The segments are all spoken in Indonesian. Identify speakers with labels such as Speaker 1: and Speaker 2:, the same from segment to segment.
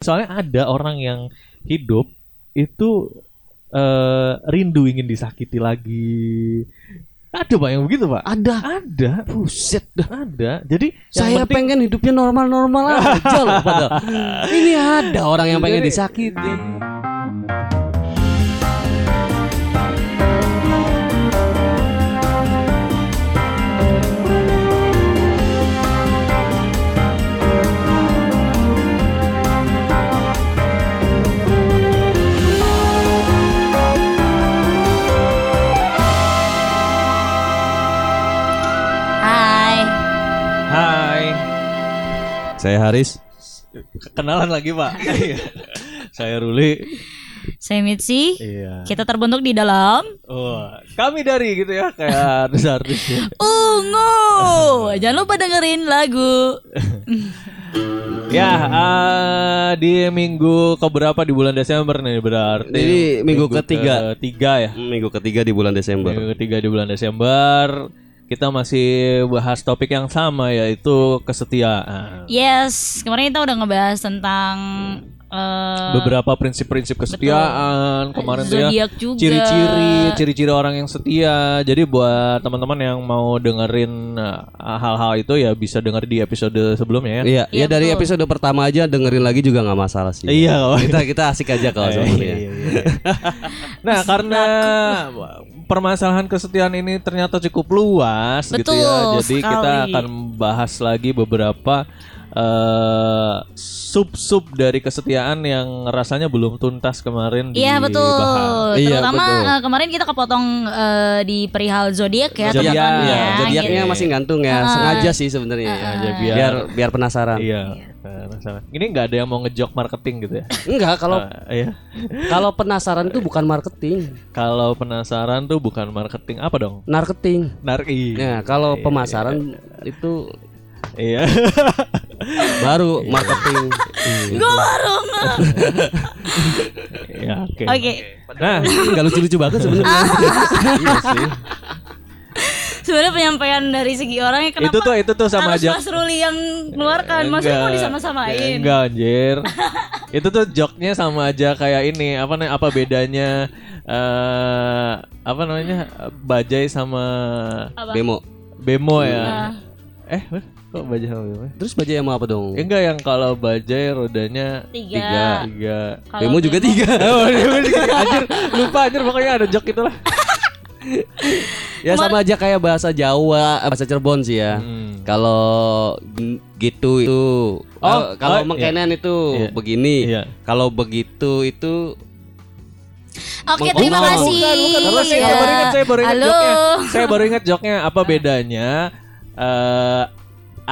Speaker 1: Soalnya ada orang yang hidup itu eh rindu ingin disakiti lagi. Ada pak yang begitu pak?
Speaker 2: Ada.
Speaker 1: Ada.
Speaker 2: Buset dah.
Speaker 1: Ada. Jadi
Speaker 2: Saya
Speaker 1: penting-
Speaker 2: pengen hidupnya normal-normal aja loh padahal. Ini ada orang yang pengen
Speaker 1: Jadi-
Speaker 2: disakiti. Saya Haris.
Speaker 1: Kenalan lagi pak. Saya Ruli.
Speaker 3: Saya Mitsi.
Speaker 1: Iya.
Speaker 3: Kita terbentuk di dalam
Speaker 1: Oh, kami dari gitu ya kayak artis-artis. ya.
Speaker 3: Ungu. Jangan lupa dengerin lagu.
Speaker 1: Ya, eh, di minggu keberapa di bulan Desember nih berarti?
Speaker 2: Ini minggu ketiga.
Speaker 1: Ketiga ya.
Speaker 2: Minggu ketiga di bulan Desember.
Speaker 1: Minggu ketiga di bulan Desember. Kita masih bahas topik yang sama yaitu kesetiaan.
Speaker 3: Yes, kemarin kita udah ngebahas tentang eh,
Speaker 1: Beberapa prinsip-prinsip kesetiaan kemarin tuh ya. Ciri-ciri, ciri-ciri orang yang setia. Jadi buat teman-teman yang mau dengerin eh, hal-hal itu ya bisa denger di episode sebelumnya ya.
Speaker 2: Iya,
Speaker 3: Iya,
Speaker 2: ya dari
Speaker 3: betul.
Speaker 2: episode pertama aja dengerin lagi juga nggak masalah sih.
Speaker 1: Iya,
Speaker 2: kita kita asik aja kalau
Speaker 1: Iya,
Speaker 2: sebenarnya.
Speaker 1: iya, iya. nah, karena permasalahan kesetiaan ini ternyata cukup luas gitu ya.
Speaker 3: Betul
Speaker 1: Jadi kita
Speaker 3: sekali.
Speaker 1: akan bahas lagi beberapa eh, sub-sub dari kesetiaan yang rasanya belum tuntas kemarin
Speaker 3: Iya
Speaker 1: dibahas.
Speaker 3: betul.
Speaker 2: Iya,
Speaker 3: Terutama
Speaker 2: betul.
Speaker 3: eh, kemarin kita kepotong eh, di perihal zodiak ya
Speaker 1: Zodiak,
Speaker 3: teman-teman
Speaker 2: Iya,
Speaker 3: ya.
Speaker 2: zodiaknya
Speaker 3: gitu.
Speaker 2: masih gantung ya, sengaja sih sebenarnya.
Speaker 1: Sengaja biar-
Speaker 2: biar biar penasaran.
Speaker 1: Iya. penasaran. Ini nggak ada yang mau ngejok marketing gitu ya?
Speaker 2: Enggak, kalau
Speaker 1: Eh, iya.
Speaker 2: kalau penasaran itu bukan marketing,
Speaker 1: Kalau penasaran tuh bukan marketing apa dong?
Speaker 2: marketing.
Speaker 1: Narki.
Speaker 2: Nah, kalau pemasaran itu
Speaker 1: Iya.
Speaker 2: baru marketing.
Speaker 3: Gue baru
Speaker 1: ya, oke.
Speaker 3: Oke.
Speaker 1: Nah,
Speaker 2: Enggak lucu-lucu banget sebenarnya.
Speaker 1: iya sih.
Speaker 3: Sebenarnya penyampaian dari segi orangnya kenapa
Speaker 1: Itu tuh itu tuh sama
Speaker 3: harus
Speaker 1: aja.
Speaker 3: Mas Ruli yang keluarkan? Mas Ruli mau disama-samain.
Speaker 1: Enggak anjir. itu tuh joknya sama aja kayak ini apa namanya apa bedanya eh apa namanya bajai sama
Speaker 3: Apa?
Speaker 2: Bemo.
Speaker 1: bemo ya.
Speaker 3: Nah.
Speaker 1: Eh, kok bajai sama bemo?
Speaker 2: Terus baju yang mau apa dong?
Speaker 1: Eh, enggak yang kalau bajai rodanya
Speaker 3: Tiga.
Speaker 1: tiga. tiga.
Speaker 2: Bemo juga tiga.
Speaker 1: Oh, juga tiga. anjir, lupa anjir pokoknya ada jok itulah.
Speaker 2: ya sama aja kayak bahasa Jawa, eh, bahasa Cirebon sih ya.
Speaker 1: Hmm.
Speaker 2: Kalau gitu itu
Speaker 1: Oh,
Speaker 2: oh, kalau
Speaker 1: oh,
Speaker 2: mengkenan itu
Speaker 1: Iya.
Speaker 2: begini.
Speaker 1: Iya.
Speaker 2: Kalau begitu itu
Speaker 3: Oke,
Speaker 2: Meng-
Speaker 3: terima
Speaker 2: Oh,
Speaker 3: kasih.
Speaker 1: Bukan, bukan, bukan.
Speaker 3: Ya.
Speaker 1: saya baru ingat, saya baru ingat
Speaker 3: Halo.
Speaker 1: joknya. Saya baru ingat joknya. Apa bedanya eh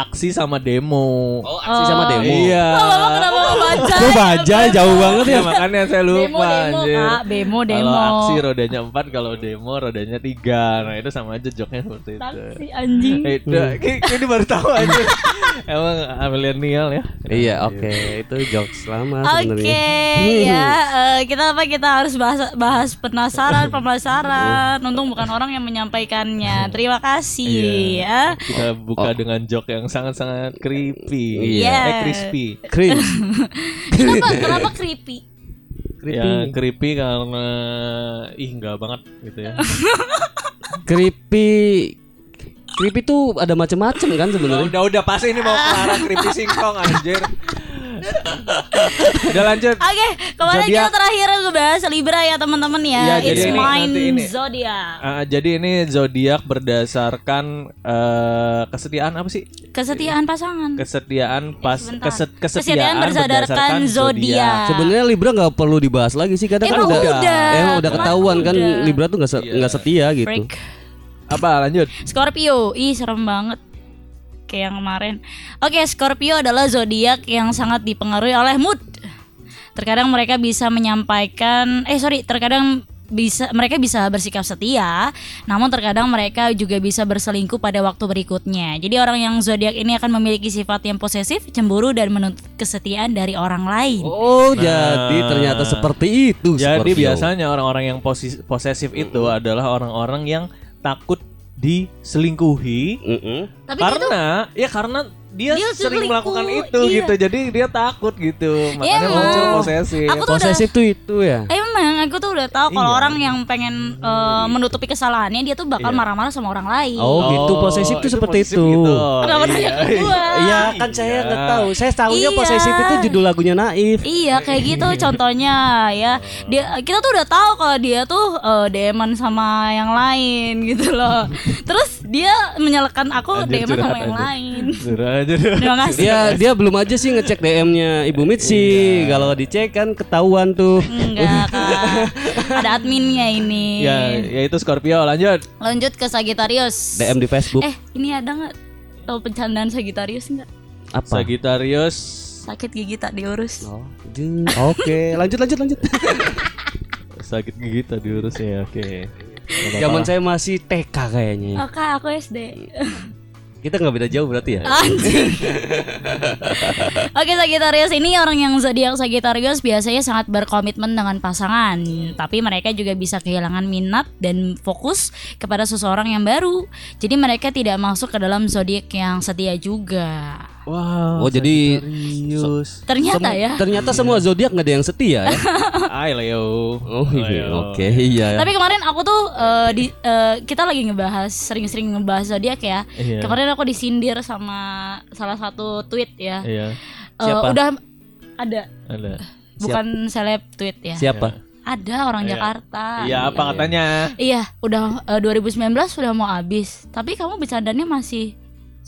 Speaker 1: aksi sama demo?
Speaker 2: oh aksi sama demo.
Speaker 1: Iya.
Speaker 3: Oh, Bapak kenapa baca?
Speaker 2: Kok bajai jauh banget ya?
Speaker 1: Ya, makanya saya lupa
Speaker 3: Demo, demo,
Speaker 1: anjir.
Speaker 3: Kak. Demo,
Speaker 1: Kalau
Speaker 3: demo.
Speaker 1: aksi rodanya 4, kalau demo rodanya 3. Nah, itu sama aja joknya seperti itu.
Speaker 3: Taksi anjing.
Speaker 1: Eh, udah, ki- ini baru tahu aja. Emang milenial ya.
Speaker 2: Iya, oke. Itu jokes lama
Speaker 3: Oke,
Speaker 2: sebenarnya.
Speaker 3: ya eh, kita apa kita harus bahas bahas penasaran, pemasaran. Untung bukan orang yang menyampaikannya. Terima kasih ya.
Speaker 1: Kita buka dengan jok yang sangat-sangat creepy.
Speaker 3: Iya.
Speaker 1: Eh, crispy.
Speaker 2: Cringe.
Speaker 3: Kenapa kenapa creepy?
Speaker 1: Ya creepy karena ih enggak banget gitu ya.
Speaker 2: Creepy. Creepy tuh ada macam-macam kan sebenarnya.
Speaker 1: udah udah pas ini mau kelar creepy singkong anjir. udah lanjut.
Speaker 3: Oke, kemarin
Speaker 1: Zodiak.
Speaker 3: kita terakhir ngebahas Libra ya teman-teman ya.
Speaker 1: Jadi
Speaker 3: It's
Speaker 1: ini
Speaker 3: mine
Speaker 1: ini.
Speaker 3: zodiak.
Speaker 1: Ah, jadi ini zodiak berdasarkan eh, kesetiaan apa sih?
Speaker 3: Kesetiaan pasangan.
Speaker 1: Kesetiaan pas
Speaker 3: sebentar.
Speaker 1: keset,
Speaker 3: Kesetiaan
Speaker 1: kesetiaan
Speaker 3: berdasarkan zodiak.
Speaker 2: Sebenarnya Libra nggak perlu dibahas lagi sih kadang kan udah,
Speaker 3: udah.
Speaker 2: emang udah ketahuan kan
Speaker 3: udah.
Speaker 2: Libra tuh nggak se- nggak setia gitu.
Speaker 3: Freak.
Speaker 1: Apa lanjut?
Speaker 3: Scorpio, ih serem banget kayak yang kemarin. Oke, Scorpio adalah zodiak yang sangat dipengaruhi oleh mood. Terkadang mereka bisa menyampaikan, eh sorry, terkadang bisa mereka bisa bersikap setia, namun terkadang mereka juga bisa berselingkuh pada waktu berikutnya. Jadi orang yang zodiak ini akan memiliki sifat yang posesif, cemburu dan menuntut kesetiaan dari orang lain.
Speaker 2: Oh, jadi ternyata seperti itu.
Speaker 1: Jadi
Speaker 2: Scorpio.
Speaker 1: biasanya orang-orang yang posesif itu adalah orang-orang yang takut diselingkuhi
Speaker 2: Mm-mm.
Speaker 3: Tapi dia tuh
Speaker 1: karena ya karena dia,
Speaker 3: Dia
Speaker 1: sering
Speaker 3: selingkuh,
Speaker 1: melakukan itu
Speaker 3: iya.
Speaker 1: gitu. Jadi dia takut gitu. Makanya
Speaker 3: emang.
Speaker 1: muncul posesif.
Speaker 3: Aku tuh udah
Speaker 2: Posesif tuh itu ya.
Speaker 3: Emang aku tuh udah tahu kalau
Speaker 1: Iya.
Speaker 3: orang yang pengen eh, menutupi kesalahannya dia tuh bakal
Speaker 1: Iya.
Speaker 3: marah-marah sama orang lain.
Speaker 2: Oh, gitu posesif tuh seperti
Speaker 1: posesif
Speaker 2: itu.
Speaker 1: gitu.
Speaker 3: Kenapa
Speaker 1: Iya,
Speaker 3: gua?
Speaker 2: Iya kan saya nggak tahu. Saya tahunya
Speaker 3: Iya.
Speaker 2: posesif itu judul lagunya Naif.
Speaker 3: Iya kayak gitu contohnya ya dia kita tuh udah tahu kalau dia tuh eh, DM-an sama yang lain gitu loh terus dia menyalahkan aku DM-an sama yang lain
Speaker 1: aja.
Speaker 3: terima kasih
Speaker 2: Dia dia belum aja sih ngecek DM-nya Ibu Mitsi. Kalau dicek kan ketahuan tuh.
Speaker 3: enggak kak ada adminnya ini
Speaker 1: Ya, ya itu Scorpio. Lanjut.
Speaker 3: lanjut ke Sagittarius
Speaker 2: DM di Facebook.
Speaker 3: eh ini ada nggak tahu pencandaan Sagittarius nggak
Speaker 2: Apa?
Speaker 1: Sagittarius.
Speaker 3: sakit gigi tak diurus
Speaker 2: Oh. Oke, lanjut lanjut lanjut.
Speaker 1: Sakit gigi tadi diurus ya. Oke. Apa-apa.
Speaker 2: Zaman saya masih TK kayaknya.
Speaker 3: oh kak aku SD
Speaker 2: Kita nggak beda jauh berarti ya?
Speaker 3: Anjing. Oke Sagittarius ini orang yang zodiak Sagittarius biasanya sangat berkomitmen dengan pasangan, tapi mereka juga bisa kehilangan minat dan fokus kepada seseorang yang baru. Jadi mereka tidak masuk ke dalam zodiak yang setia juga.
Speaker 1: Wow.
Speaker 2: Oh, jadi-
Speaker 1: Sagittarius.
Speaker 3: Ternyata ya.
Speaker 2: Ternyata semua zodiak nggak ada yang setia ya.
Speaker 1: Hai Leo.
Speaker 2: Oh iya, oke iya.
Speaker 3: Tapi kemarin aku tuh eh, di eh, kita lagi ngebahas sering-sering ngebahas zodiak ya.
Speaker 1: Iya.
Speaker 3: Kemarin aku disindir sama salah satu tweet ya.
Speaker 1: Iya.
Speaker 3: Eh,
Speaker 2: Siapa?
Speaker 3: udah ada
Speaker 1: Ada.
Speaker 3: bukan seleb tweet ya.
Speaker 2: Siapa?
Speaker 3: Ada orang
Speaker 1: Iya.
Speaker 3: Jakarta.
Speaker 1: Iya, apa katanya?
Speaker 3: Iya, udah eh, 2019 sudah mau habis. Tapi kamu bercandanya masih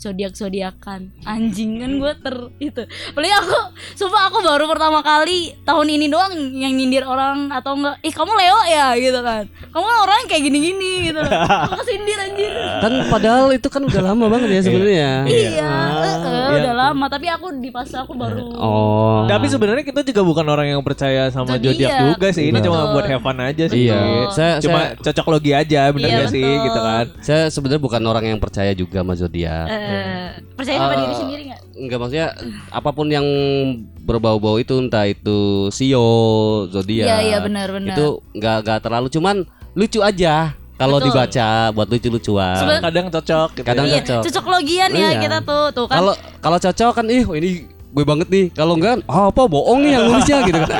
Speaker 3: zodiak zodiakan anjing kan gue ter itu paling aku sumpah aku baru pertama kali tahun ini doang yang nyindir orang atau enggak ih kamu Leo ya gitu kan kamu orang kayak gini-gini gitu loh aku kesindir anjir
Speaker 2: Kan padahal itu kan udah lama banget ya sebenarnya.
Speaker 3: iya eh, eh,
Speaker 1: Iya.
Speaker 3: udah lama tapi aku di pas aku baru
Speaker 2: Oh.
Speaker 1: Tapi sebenarnya kita juga bukan orang yang percaya sama zodiak
Speaker 3: dia.
Speaker 1: juga sih. Ini
Speaker 3: Betul.
Speaker 1: cuma buat have fun aja sih.
Speaker 2: Iya. Saya
Speaker 1: Cuma
Speaker 2: saya,
Speaker 1: cocok logi aja, bener
Speaker 3: Iya,
Speaker 1: gak sih gitu kan?
Speaker 2: saya sebenarnya bukan orang yang percaya juga sama zodiak.
Speaker 3: Eh, percaya sama
Speaker 2: Eh,
Speaker 3: diri sendiri nggak
Speaker 2: Enggak maksudnya apa pun yang berbau-bau itu entah itu sio, zodiak.
Speaker 3: iya iya benar-benar
Speaker 2: Itu enggak enggak terlalu cuman lucu aja kalau dibaca buat lucu-lucuan.
Speaker 1: Kadang cocok gitu.
Speaker 2: Kadang
Speaker 1: ya.
Speaker 3: iya
Speaker 2: cocok.
Speaker 3: cocok logian ya
Speaker 2: Iya.
Speaker 3: kita tuh tuh kan
Speaker 2: Kalau kalau cocok kan ih ini gue banget nih. Kalau enggak ah, apa bohong nih yang nulisnya gitu kan.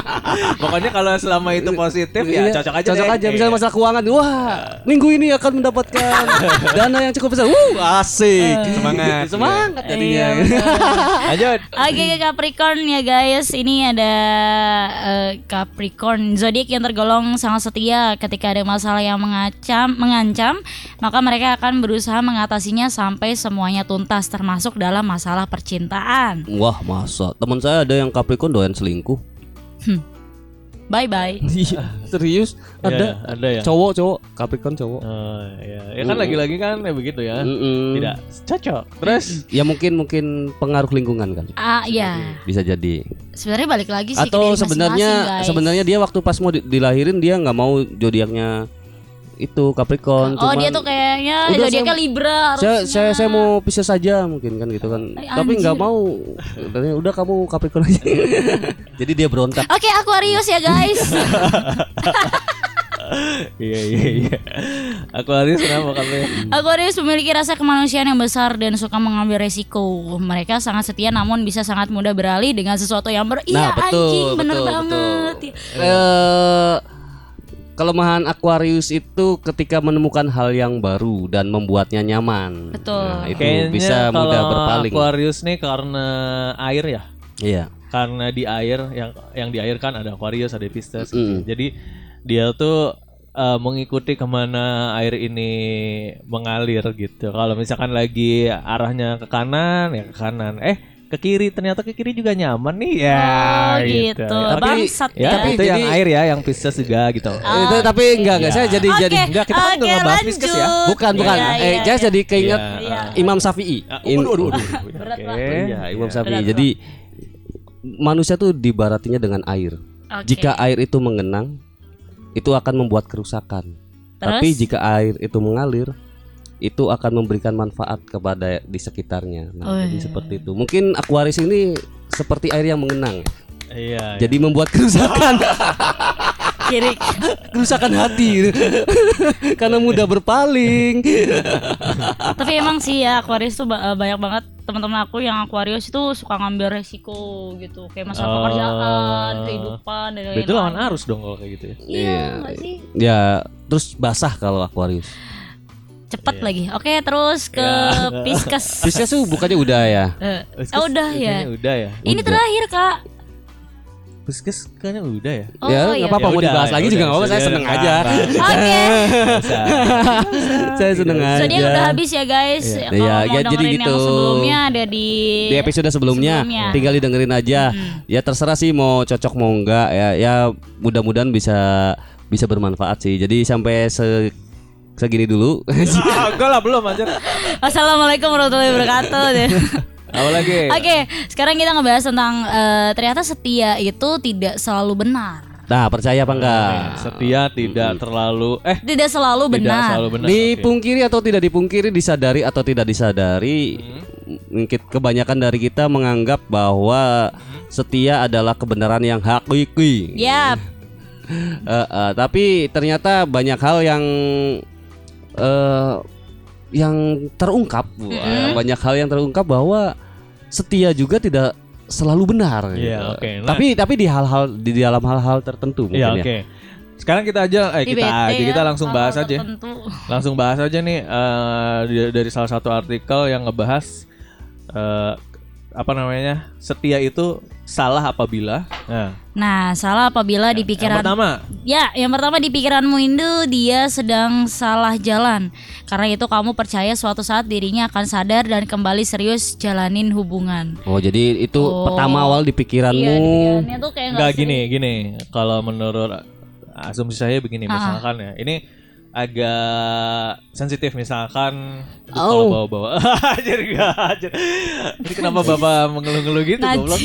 Speaker 1: Pokoknya kalau selama itu positif ya
Speaker 2: Iya,
Speaker 1: cocok aja
Speaker 2: Cocok
Speaker 1: deh.
Speaker 2: aja misalnya
Speaker 1: Iya.
Speaker 2: masalah keuangan. Wah, minggu ini akan mendapatkan dana yang cukup besar. Wuh, asik.
Speaker 1: Semangat.
Speaker 2: Semangat jadinya.
Speaker 3: Iya, betul.
Speaker 1: Lanjut.
Speaker 3: Oke ke Capricorn ya guys, ini ada eh, Capricorn zodiak yang tergolong sangat setia ketika ada masalah yang mengancam, mengancam, maka mereka akan berusaha mengatasinya sampai semuanya tuntas termasuk dalam masalah percintaan.
Speaker 2: Wah, masa teman saya ada yang Capricorn doyan selingkuh.
Speaker 3: Bye bye.
Speaker 2: Iya, serius ada
Speaker 1: Ya, ada ya.
Speaker 2: cowok cowok Capricorn cowok.
Speaker 1: Oh, iya. Ya kan lagi-lagi kan ya begitu ya.
Speaker 2: Mm-mm.
Speaker 1: Tidak cocok. Terus
Speaker 2: Ya mungkin mungkin pengaruh lingkungan kali.
Speaker 3: Ah ya,
Speaker 2: Bisa jadi.
Speaker 3: sebenarnya balik lagi sih
Speaker 2: Atau sebenarnya sebenarnya dia waktu pas mau di- dilahirin dia nggak mau zodiaknya itu Capricorn.
Speaker 3: Oh
Speaker 2: cuman
Speaker 3: dia tuh kayaknya
Speaker 2: Udah,
Speaker 3: zodiaknya
Speaker 2: saya-
Speaker 3: Libra
Speaker 2: saya,
Speaker 3: harusnya.
Speaker 2: saya saya mau pisah saja mungkin kan gitu kan.
Speaker 3: Ay,
Speaker 2: Tapi nggak mau. Katanya, udah kamu Capricorn aja. jadi dia berontak.
Speaker 3: Oke Aquarius ya guys.
Speaker 1: iya iya iya. Aquarius kenapa kamu?
Speaker 3: Aquarius memiliki rasa kemanusiaan yang besar dan suka mengambil resiko. Mereka sangat setia namun bisa sangat mudah beralih dengan sesuatu yang ber Iya
Speaker 2: Nah, betul,
Speaker 3: anjing bener
Speaker 2: betul,
Speaker 3: banget.
Speaker 2: Eh kelemahan Aquarius itu ketika menemukan hal yang baru dan membuatnya nyaman.
Speaker 3: Betul.
Speaker 2: Nah, itu
Speaker 1: Kayaknya
Speaker 2: bisa mudah berpaling.
Speaker 1: Aquarius nih karena air ya.
Speaker 2: Iya.
Speaker 1: Karena di air yang yang di air kan ada Aquarius, ada Pisces.
Speaker 2: Mm.
Speaker 1: Jadi dia tuh eh, mengikuti ke mana air ini mengalir gitu. Kalau misalkan lagi arahnya ke kanan ya ke kanan. Eh ke kiri ternyata ke kiri juga nyaman nih ya.
Speaker 3: Oh gitu.
Speaker 1: Tapi-
Speaker 3: Bangsat
Speaker 1: Ya,
Speaker 3: ya.
Speaker 1: itu
Speaker 2: Jadi-
Speaker 1: yang air ya, yang Pisces juga gitu.
Speaker 2: itu tapi enggak enggak
Speaker 1: Iya.
Speaker 2: saya jadi
Speaker 3: Oke,
Speaker 2: jadi
Speaker 1: Enggak, kita kan nggak
Speaker 3: oke,
Speaker 1: ngebahas Pisces ya.
Speaker 2: bukan bukan.
Speaker 3: Iya,
Speaker 2: eh
Speaker 3: iya,
Speaker 2: saya
Speaker 3: iya.
Speaker 2: jadi keinget
Speaker 1: Iya.
Speaker 2: Imam Syafi'i. In-
Speaker 1: waduh, waduh, waduh.
Speaker 3: Berat,
Speaker 1: Oke.
Speaker 3: Pak.
Speaker 2: Iya, Imam
Speaker 1: Iya.
Speaker 2: Syafi'i. Jadi manusia tuh dibaratinya dengan air.
Speaker 3: Oke.
Speaker 2: Jika air itu mengenang, itu akan membuat kerusakan.
Speaker 3: Terus?
Speaker 2: Tapi jika air itu mengalir, itu akan memberikan manfaat kepada di sekitarnya. Nah,
Speaker 3: Oh,
Speaker 2: jadi
Speaker 3: iya.
Speaker 2: seperti itu. Mungkin Aquarius ini seperti air yang mengenang,
Speaker 1: Iya.
Speaker 2: jadi membuat kerusakan.
Speaker 3: kiri.
Speaker 2: kerusakan hati karena mudah berpaling.
Speaker 3: Tapi emang sih ya Aquarius tuh ba- banyak banget teman-teman aku yang Aquarius itu suka ngambil resiko gitu, kayak masalah
Speaker 1: Oh.
Speaker 3: pekerjaan, kehidupan dan lain-lain.
Speaker 1: Itu lawan arus dong kalau kayak gitu ya.
Speaker 3: Iya,
Speaker 2: Iya.
Speaker 3: sih?
Speaker 2: ya, terus basah kalau Aquarius.
Speaker 3: Cepet lagi. Oke, terus ke
Speaker 1: Ya.
Speaker 3: Pisces.
Speaker 2: Pisces tuh bukannya udah ya?
Speaker 3: Eh, oh, udah ya.
Speaker 1: Udah ya.
Speaker 3: Ini
Speaker 2: Udah.
Speaker 3: terakhir kak.
Speaker 1: Puskes kayaknya udah ya.
Speaker 3: Oh
Speaker 2: ya,
Speaker 3: iya.
Speaker 2: nggak apa-apa
Speaker 1: Ya
Speaker 2: mau
Speaker 1: udah,
Speaker 2: dibahas
Speaker 1: ya
Speaker 2: lagi
Speaker 1: udah.
Speaker 2: juga nggak apa-apa. Saya seneng aja.
Speaker 3: Oke.
Speaker 2: Saya seneng aja.
Speaker 3: Zodiak udah habis ya guys.
Speaker 2: Iya.
Speaker 3: Kalau
Speaker 2: Iya,
Speaker 3: mau
Speaker 2: ya, jadi gitu.
Speaker 3: yang sebelumnya ada di
Speaker 2: Di episode sebelumnya,
Speaker 3: Sebelumnya.
Speaker 2: tinggal didengerin aja. Ya terserah sih mau cocok mau enggak ya. Ya mudah-mudahan bisa bisa bermanfaat sih. Jadi sampai se segini dulu.
Speaker 1: Ah, enggak lah belum aja.
Speaker 3: Wassalamualaikum warahmatullahi wabarakatuh.
Speaker 1: Apa lagi?
Speaker 3: Oke, sekarang kita ngebahas tentang eh, ternyata setia itu tidak selalu benar.
Speaker 2: nah, percaya apa enggak?
Speaker 1: Setia tidak terlalu eh
Speaker 3: Tidak selalu
Speaker 1: tidak
Speaker 3: benar.
Speaker 1: selalu benar.
Speaker 2: Dipungkiri atau tidak dipungkiri, disadari atau tidak disadari, mungkin kebanyakan dari kita menganggap bahwa setia adalah kebenaran yang hakiki.
Speaker 3: Yap.
Speaker 2: Eh, eh, tapi ternyata banyak hal yang eh yang terungkap, Wah, banyak hal yang terungkap bahwa setia juga tidak selalu benar.
Speaker 1: Iya,
Speaker 2: gitu.
Speaker 1: oke. Nah.
Speaker 2: Tapi tapi di hal-hal di dalam hal-hal tertentu mungkin
Speaker 1: Iya,
Speaker 2: ya.
Speaker 1: oke. Sekarang kita aja eh kita aja
Speaker 3: ya,
Speaker 1: kita langsung bahas aja.
Speaker 3: tertentu.
Speaker 1: Langsung bahas aja nih eh, di- dari salah satu artikel yang ngebahas eh, apa namanya? Setia itu salah apabila nah,
Speaker 3: Nah, salah apabila di
Speaker 1: yang
Speaker 3: pikiran
Speaker 1: pertama
Speaker 3: Ya, yang pertama di pikiranmu itu dia sedang salah jalan. Karena itu kamu percaya suatu saat dirinya akan sadar dan kembali serius jalanin hubungan.
Speaker 2: Oh, jadi itu
Speaker 3: Oh.
Speaker 2: pertama awal di pikiranmu.
Speaker 3: Iya, di pikirannya tuh kayak
Speaker 1: Enggak
Speaker 3: nggak
Speaker 1: gini, gini. Kalau menurut asumsi saya begini
Speaker 3: Ah.
Speaker 1: misalkan ya. Ini agak sensitif misalkan
Speaker 2: Oh.
Speaker 1: kalau bawa-bawa. Anjir enggak anjir. Ini kenapa Bapak mengeluh-ngeluh gitu goblok?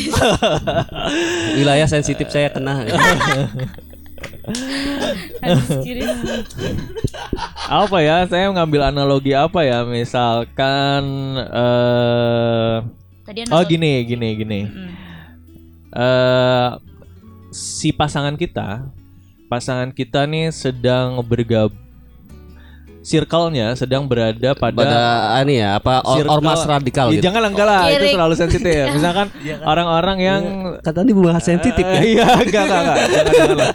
Speaker 2: Wilayah sensitif saya kena.
Speaker 1: Apa ya? Saya mengambil analogi apa ya? Misalkan eh
Speaker 3: Tadi
Speaker 1: Oh gini, gini, gini.
Speaker 3: Mm.
Speaker 1: eh si pasangan kita, pasangan kita nih sedang bergab circle-nya sedang berada pada,
Speaker 2: Pada ini ya, apa or-
Speaker 1: circle-
Speaker 2: ormas radikal
Speaker 1: Ya,
Speaker 2: gitu.
Speaker 1: Jangan enggak lah, itu
Speaker 3: Kiri.
Speaker 1: terlalu sensitif. Misalkan orang-orang yang
Speaker 2: Kata tadi bahas sensitif ya.
Speaker 1: Eh, Iya, enggak, enggak, enggak. Jangan, jangan lah.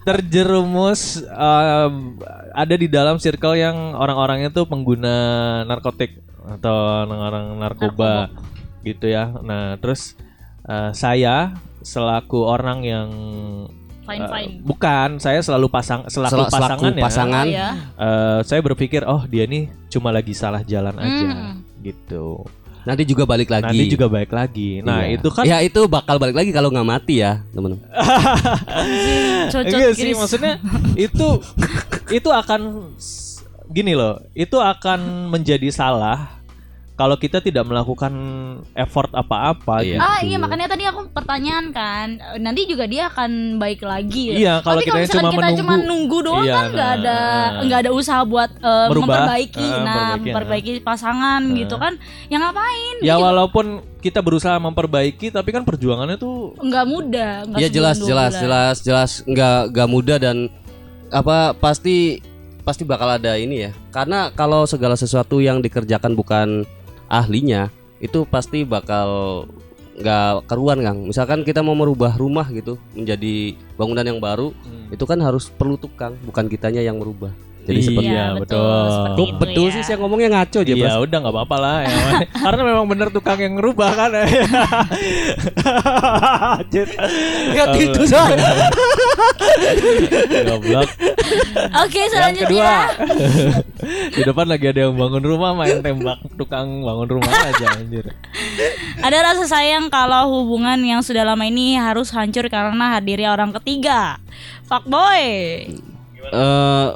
Speaker 1: Terjerumus eh, ada di dalam circle yang orang-orangnya tuh pengguna narkotik atau orang-orang narkoba gitu ya. Nah, terus eh, saya selaku orang yang
Speaker 3: Fine
Speaker 1: eh,
Speaker 3: fine.
Speaker 1: bukan, saya selalu pasang selaku
Speaker 2: Sel- selaku
Speaker 1: pasangan ya.
Speaker 2: pasangan.
Speaker 3: Oh, ya.
Speaker 1: eh, saya berpikir, oh dia nih cuma lagi salah jalan aja
Speaker 3: Hmm.
Speaker 1: gitu.
Speaker 2: Nanti juga balik lagi.
Speaker 1: Nanti juga baik lagi. Nah,
Speaker 2: Iya.
Speaker 1: itu kan
Speaker 2: Ya itu bakal balik lagi kalau nggak mati ya, teman-teman.
Speaker 3: Cocok
Speaker 1: Enggak sih maksudnya itu itu akan gini loh itu akan menjadi salah kalau kita tidak melakukan effort apa-apa
Speaker 2: Iya.
Speaker 1: gitu.
Speaker 3: Ah iya makanya tadi aku pertanyaan kan nanti juga dia akan baik lagi ya.
Speaker 1: Iya, kalau
Speaker 3: misalkan
Speaker 1: cuma
Speaker 3: kita
Speaker 1: menunggu-
Speaker 3: cuma nunggu doang
Speaker 1: Iya,
Speaker 3: kan nggak
Speaker 1: nah,
Speaker 3: ada
Speaker 1: nah.
Speaker 3: nggak ada usaha buat eh,
Speaker 1: Merubah,
Speaker 3: memperbaiki,
Speaker 1: eh,
Speaker 3: nah
Speaker 1: memperbaiki,
Speaker 3: memperbaiki pasangan
Speaker 1: Nah.
Speaker 3: gitu kan. Ya ngapain?
Speaker 1: Ya walaupun kita berusaha memperbaiki tapi kan perjuangannya tuh
Speaker 3: Nggak mudah. Nggak
Speaker 2: Ya jelas jelas jelas jelas nggak nggak mudah dan apa pasti pasti bakal ada ini ya. Karena kalau segala sesuatu yang dikerjakan bukan ahlinya itu pasti bakal nggak keruan Kang. Misalkan kita mau merubah rumah gitu menjadi bangunan yang baru,
Speaker 1: Hmm.
Speaker 2: itu kan harus perlu tukang, bukan kitanya yang merubah. Jadi
Speaker 1: Iya,
Speaker 2: seperti
Speaker 3: Iya,
Speaker 1: betul.
Speaker 3: betul. Itu
Speaker 2: betul
Speaker 3: ya.
Speaker 2: sih saya ngomongnya ngaco aja,
Speaker 1: Iya udah nggak apa-apa lah ya. Karena memang bener tukang yang ngerubah kan. Anjir.
Speaker 2: Ya gitu saya.
Speaker 1: Goblok.
Speaker 3: Oke
Speaker 1: Yang
Speaker 3: selanjutnya.
Speaker 1: kedua Di depan lagi ada yang bangun rumah Main tembak tukang bangun rumah aja anjir
Speaker 3: Ada rasa sayang kalau hubungan yang sudah lama ini harus hancur karena hadirnya orang ketiga. Fuckboy.
Speaker 2: Eh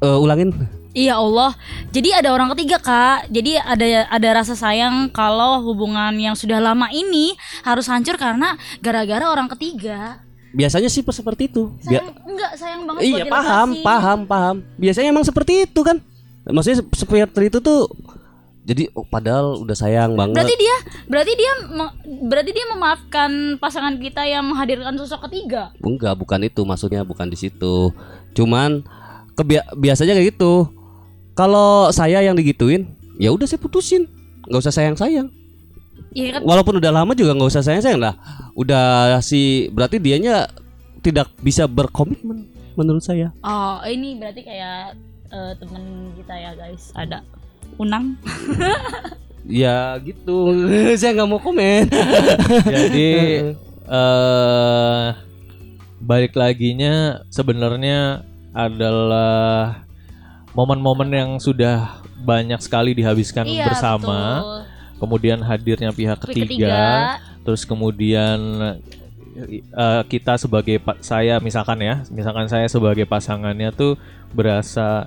Speaker 2: eh, ulangin.
Speaker 3: Iya Allah. Jadi ada orang ketiga kak. Jadi ada ada rasa sayang kalau hubungan yang sudah lama ini harus hancur karena gara-gara orang ketiga.
Speaker 2: Biasanya sih seperti itu. Bia-
Speaker 3: Sayang, enggak sayang banget
Speaker 2: Iya paham, paham, paham. Biasanya emang seperti itu kan. Maksudnya sep- seperti itu tuh jadi oh, padahal udah sayang banget
Speaker 3: Berarti dia berarti dia berarti dia memaafkan pasangan kita yang menghadirkan sosok ketiga.
Speaker 2: enggak bukan itu maksudnya bukan di situ cuman kebia- biasanya kayak gitu. Kalau saya yang digituin ya udah saya putusin. Nggak usah sayang sayang
Speaker 3: Iya kan?
Speaker 2: walaupun udah lama juga nggak usah sayang sayang lah. Udah si berarti dianya tidak bisa berkomitmen menurut saya.
Speaker 3: Oh, ini berarti kayak eh, temen kita ya, guys. Ada Unang.
Speaker 2: ya gitu. Saya nggak mau komen.
Speaker 1: Jadi eh balik laginya sebenarnya adalah momen-momen yang sudah banyak sekali dihabiskan
Speaker 3: Iya,
Speaker 1: bersama.
Speaker 3: betul.
Speaker 1: Kemudian hadirnya pihak
Speaker 3: Pihak
Speaker 1: ketiga, terus kemudian eh, kita sebagai saya misalkan ya, misalkan saya sebagai pasangannya tuh berasa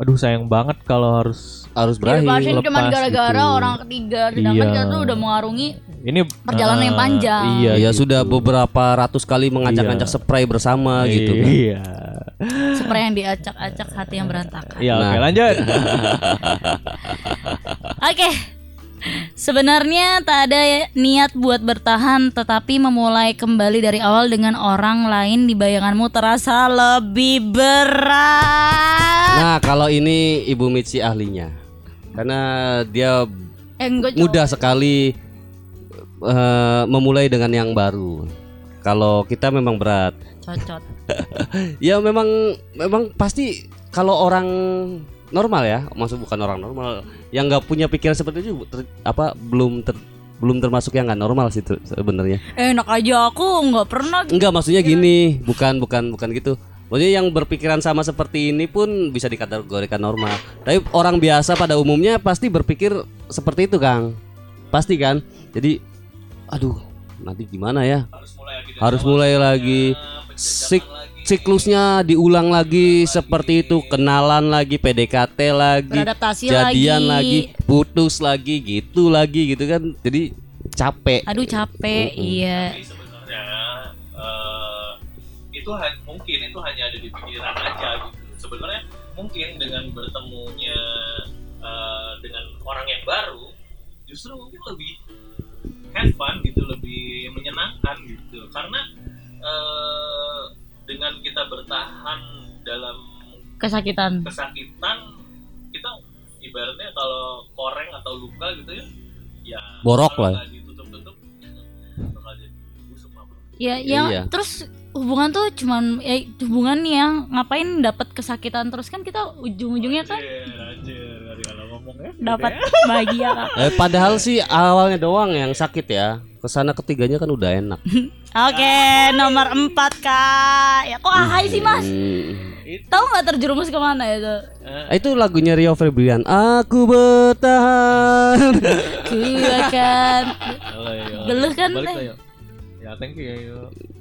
Speaker 1: aduh sayang banget kalau harus
Speaker 2: harus
Speaker 3: Dilepasin
Speaker 2: berakhir
Speaker 1: lepas
Speaker 3: cuma gara-gara
Speaker 1: gitu.
Speaker 3: orang ketiga sedangkan
Speaker 1: Iya.
Speaker 3: kita tuh udah mengarungi
Speaker 1: ini
Speaker 3: Perjalanan yang
Speaker 1: eh,
Speaker 3: panjang.
Speaker 1: Iya,
Speaker 2: ya
Speaker 1: gitu.
Speaker 2: sudah beberapa ratus kali mengajak-ajak
Speaker 1: Iya.
Speaker 2: spray bersama gitu kan.
Speaker 1: Iya.
Speaker 3: spray yang diacak-acak hati yang berantakan.
Speaker 1: Iya, oke
Speaker 2: Nah.
Speaker 1: lanjut.
Speaker 3: Oke. Sebenarnya tak ada niat buat bertahan tetapi memulai kembali dari awal dengan orang lain di bayanganmu terasa lebih berat.
Speaker 2: Nah, kalau ini Ibu Mitsi ahlinya. Karena dia
Speaker 3: Eh,
Speaker 2: mudah sekali eh, memulai dengan yang baru. Kalau kita memang berat.
Speaker 3: Cocot.
Speaker 2: Ya memang memang pasti kalau orang normal ya, maksud bukan orang normal yang nggak punya pikiran seperti itu ter- apa belum ter- belum termasuk yang nggak normal sih sebenarnya.
Speaker 3: Enak aja aku nggak pernah
Speaker 2: Enggak maksudnya gini, bukan bukan bukan gitu. Maksudnya yang berpikiran sama seperti ini pun bisa dikategorikan normal. Tapi orang biasa pada umumnya pasti berpikir seperti itu, Kang. Pasti kan? Jadi aduh, nanti gimana ya? Harus mulai lagi. Sik siklusnya diulang lagi seperti itu, kenalan lagi, PDKT lagi,
Speaker 3: beradaptasi
Speaker 2: jadian
Speaker 3: lagi.
Speaker 2: lagi, putus lagi, gitu lagi gitu kan. Jadi capek.
Speaker 3: Aduh capek, iya.
Speaker 1: Jadi sebenarnya eh, itu mungkin itu hanya ada di pikiran aja gitu. Sebenarnya mungkin dengan bertemunya eh, dengan orang yang baru justru mungkin lebih have fun gitu, lebih menyenangkan gitu. Karena eh, dengan kita bertahan dalam
Speaker 3: Kesakitan.
Speaker 1: kesakitan kita ibaratnya kalau koreng atau luka gitu ya ya
Speaker 2: Borok lah.
Speaker 1: nggak ditutup-tutup bakal jadi busuk mah bro.
Speaker 3: Ya, yang
Speaker 2: Iya.
Speaker 3: terus hubungan tuh cuman ya, hubungan yang ngapain dapat kesakitan terus kan kita ujung-ujungnya kan
Speaker 1: ya
Speaker 3: dapat bahagia kan.
Speaker 2: Eh, padahal sih awalnya doang yang sakit ya. Ke sana ketiganya kan udah enak.
Speaker 3: Oke, nomor empat kak. Ya kok ahai sih mas?
Speaker 2: Hmm.
Speaker 3: Tahu nggak terjerumus ke mana itu?
Speaker 2: Ah, Itu lagunya Rio Febrian. Aku bertahan.
Speaker 3: Ku akan. Geluh kan,
Speaker 1: Balik ya thank you ya yo.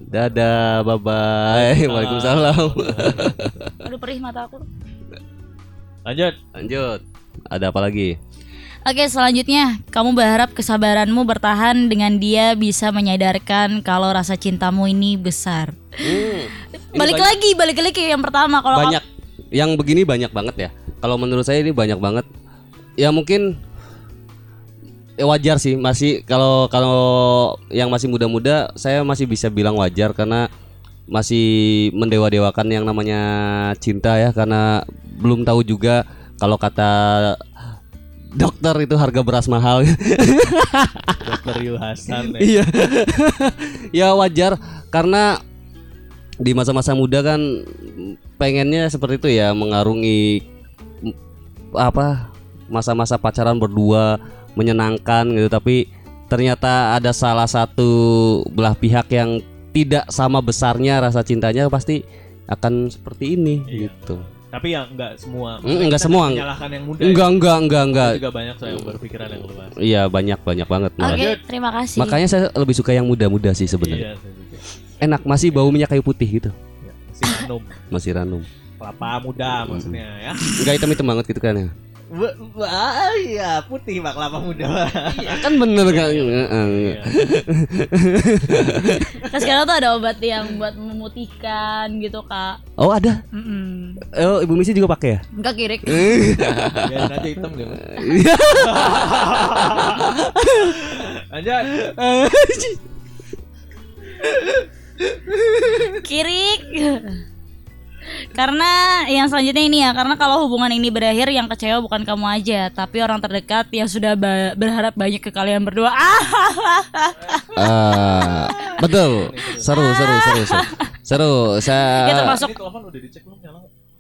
Speaker 2: Dadah, bye bye. Waalaikumsalam.
Speaker 3: aduh perih mata aku.
Speaker 1: lanjut
Speaker 2: Lanjut. Ada apa lagi?
Speaker 3: Oke, selanjutnya kamu berharap kesabaranmu bertahan dengan dia bisa menyadarkan kalau rasa cintamu ini besar.
Speaker 2: Hmm. Ini
Speaker 3: Balik
Speaker 2: banyak-
Speaker 3: lagi, balik lagi ke yang pertama kalau
Speaker 2: banyak yang begini banyak banget ya kalau menurut saya ini banyak banget ya mungkin wajar sih masih kalau kalau yang masih muda-muda saya masih bisa bilang wajar karena masih mendewa-dewakan yang namanya cinta ya karena belum tahu juga kalau kata dokter itu harga beras mahal
Speaker 1: dokter Yu Hasan ya.
Speaker 2: Iya. ya wajar karena di masa-masa muda kan pengennya seperti itu ya mengarungi apa masa-masa pacaran berdua menyenangkan gitu tapi ternyata ada salah satu belah pihak yang tidak sama besarnya rasa cintanya pasti akan seperti ini
Speaker 1: Iya.
Speaker 2: gitu.
Speaker 1: tapi ya enggak semua
Speaker 2: Mm, enggak semua.
Speaker 1: menyalahkan yang muda
Speaker 2: Enggak enggak enggak
Speaker 1: ya.
Speaker 2: enggak.
Speaker 1: juga banyak saya yang berpikiran yang luas
Speaker 2: Iya banyak banyak banget.
Speaker 3: Oke,
Speaker 2: malah.
Speaker 3: terima kasih.
Speaker 2: Makanya saya lebih suka yang muda-muda sih sebenarnya.
Speaker 1: iya saya juga.
Speaker 2: Enak masih bau minyak kayu putih gitu.
Speaker 1: Ya, si Hanum
Speaker 2: Masih ranum.
Speaker 1: kelapa muda maksudnya ya
Speaker 2: Enggak hitam hitam banget gitu kan ya.
Speaker 1: Bu- bu- ah, iya putih mak kelapa muda
Speaker 2: Ya kan bener kan. Heeh.
Speaker 3: Nah, sekarang tuh ada obat yang buat memutihkan gitu kak.
Speaker 2: Oh ada.
Speaker 3: Mm-mm.
Speaker 2: Oh ibu misi juga pakai ya?
Speaker 3: Enggak kirik.
Speaker 1: biar aja hitam deh lanjut
Speaker 3: Kirik. Karena yang selanjutnya ini ya, karena kalau hubungan ini berakhir yang kecewa bukan kamu aja, tapi orang terdekat yang sudah ba- berharap banyak ke kalian berdua. Ah,
Speaker 2: Ah, betul. Seru, seru, seru, seru. Seru.
Speaker 3: ya
Speaker 2: Saya
Speaker 3: termasuk
Speaker 1: ini telepon udah dicek belum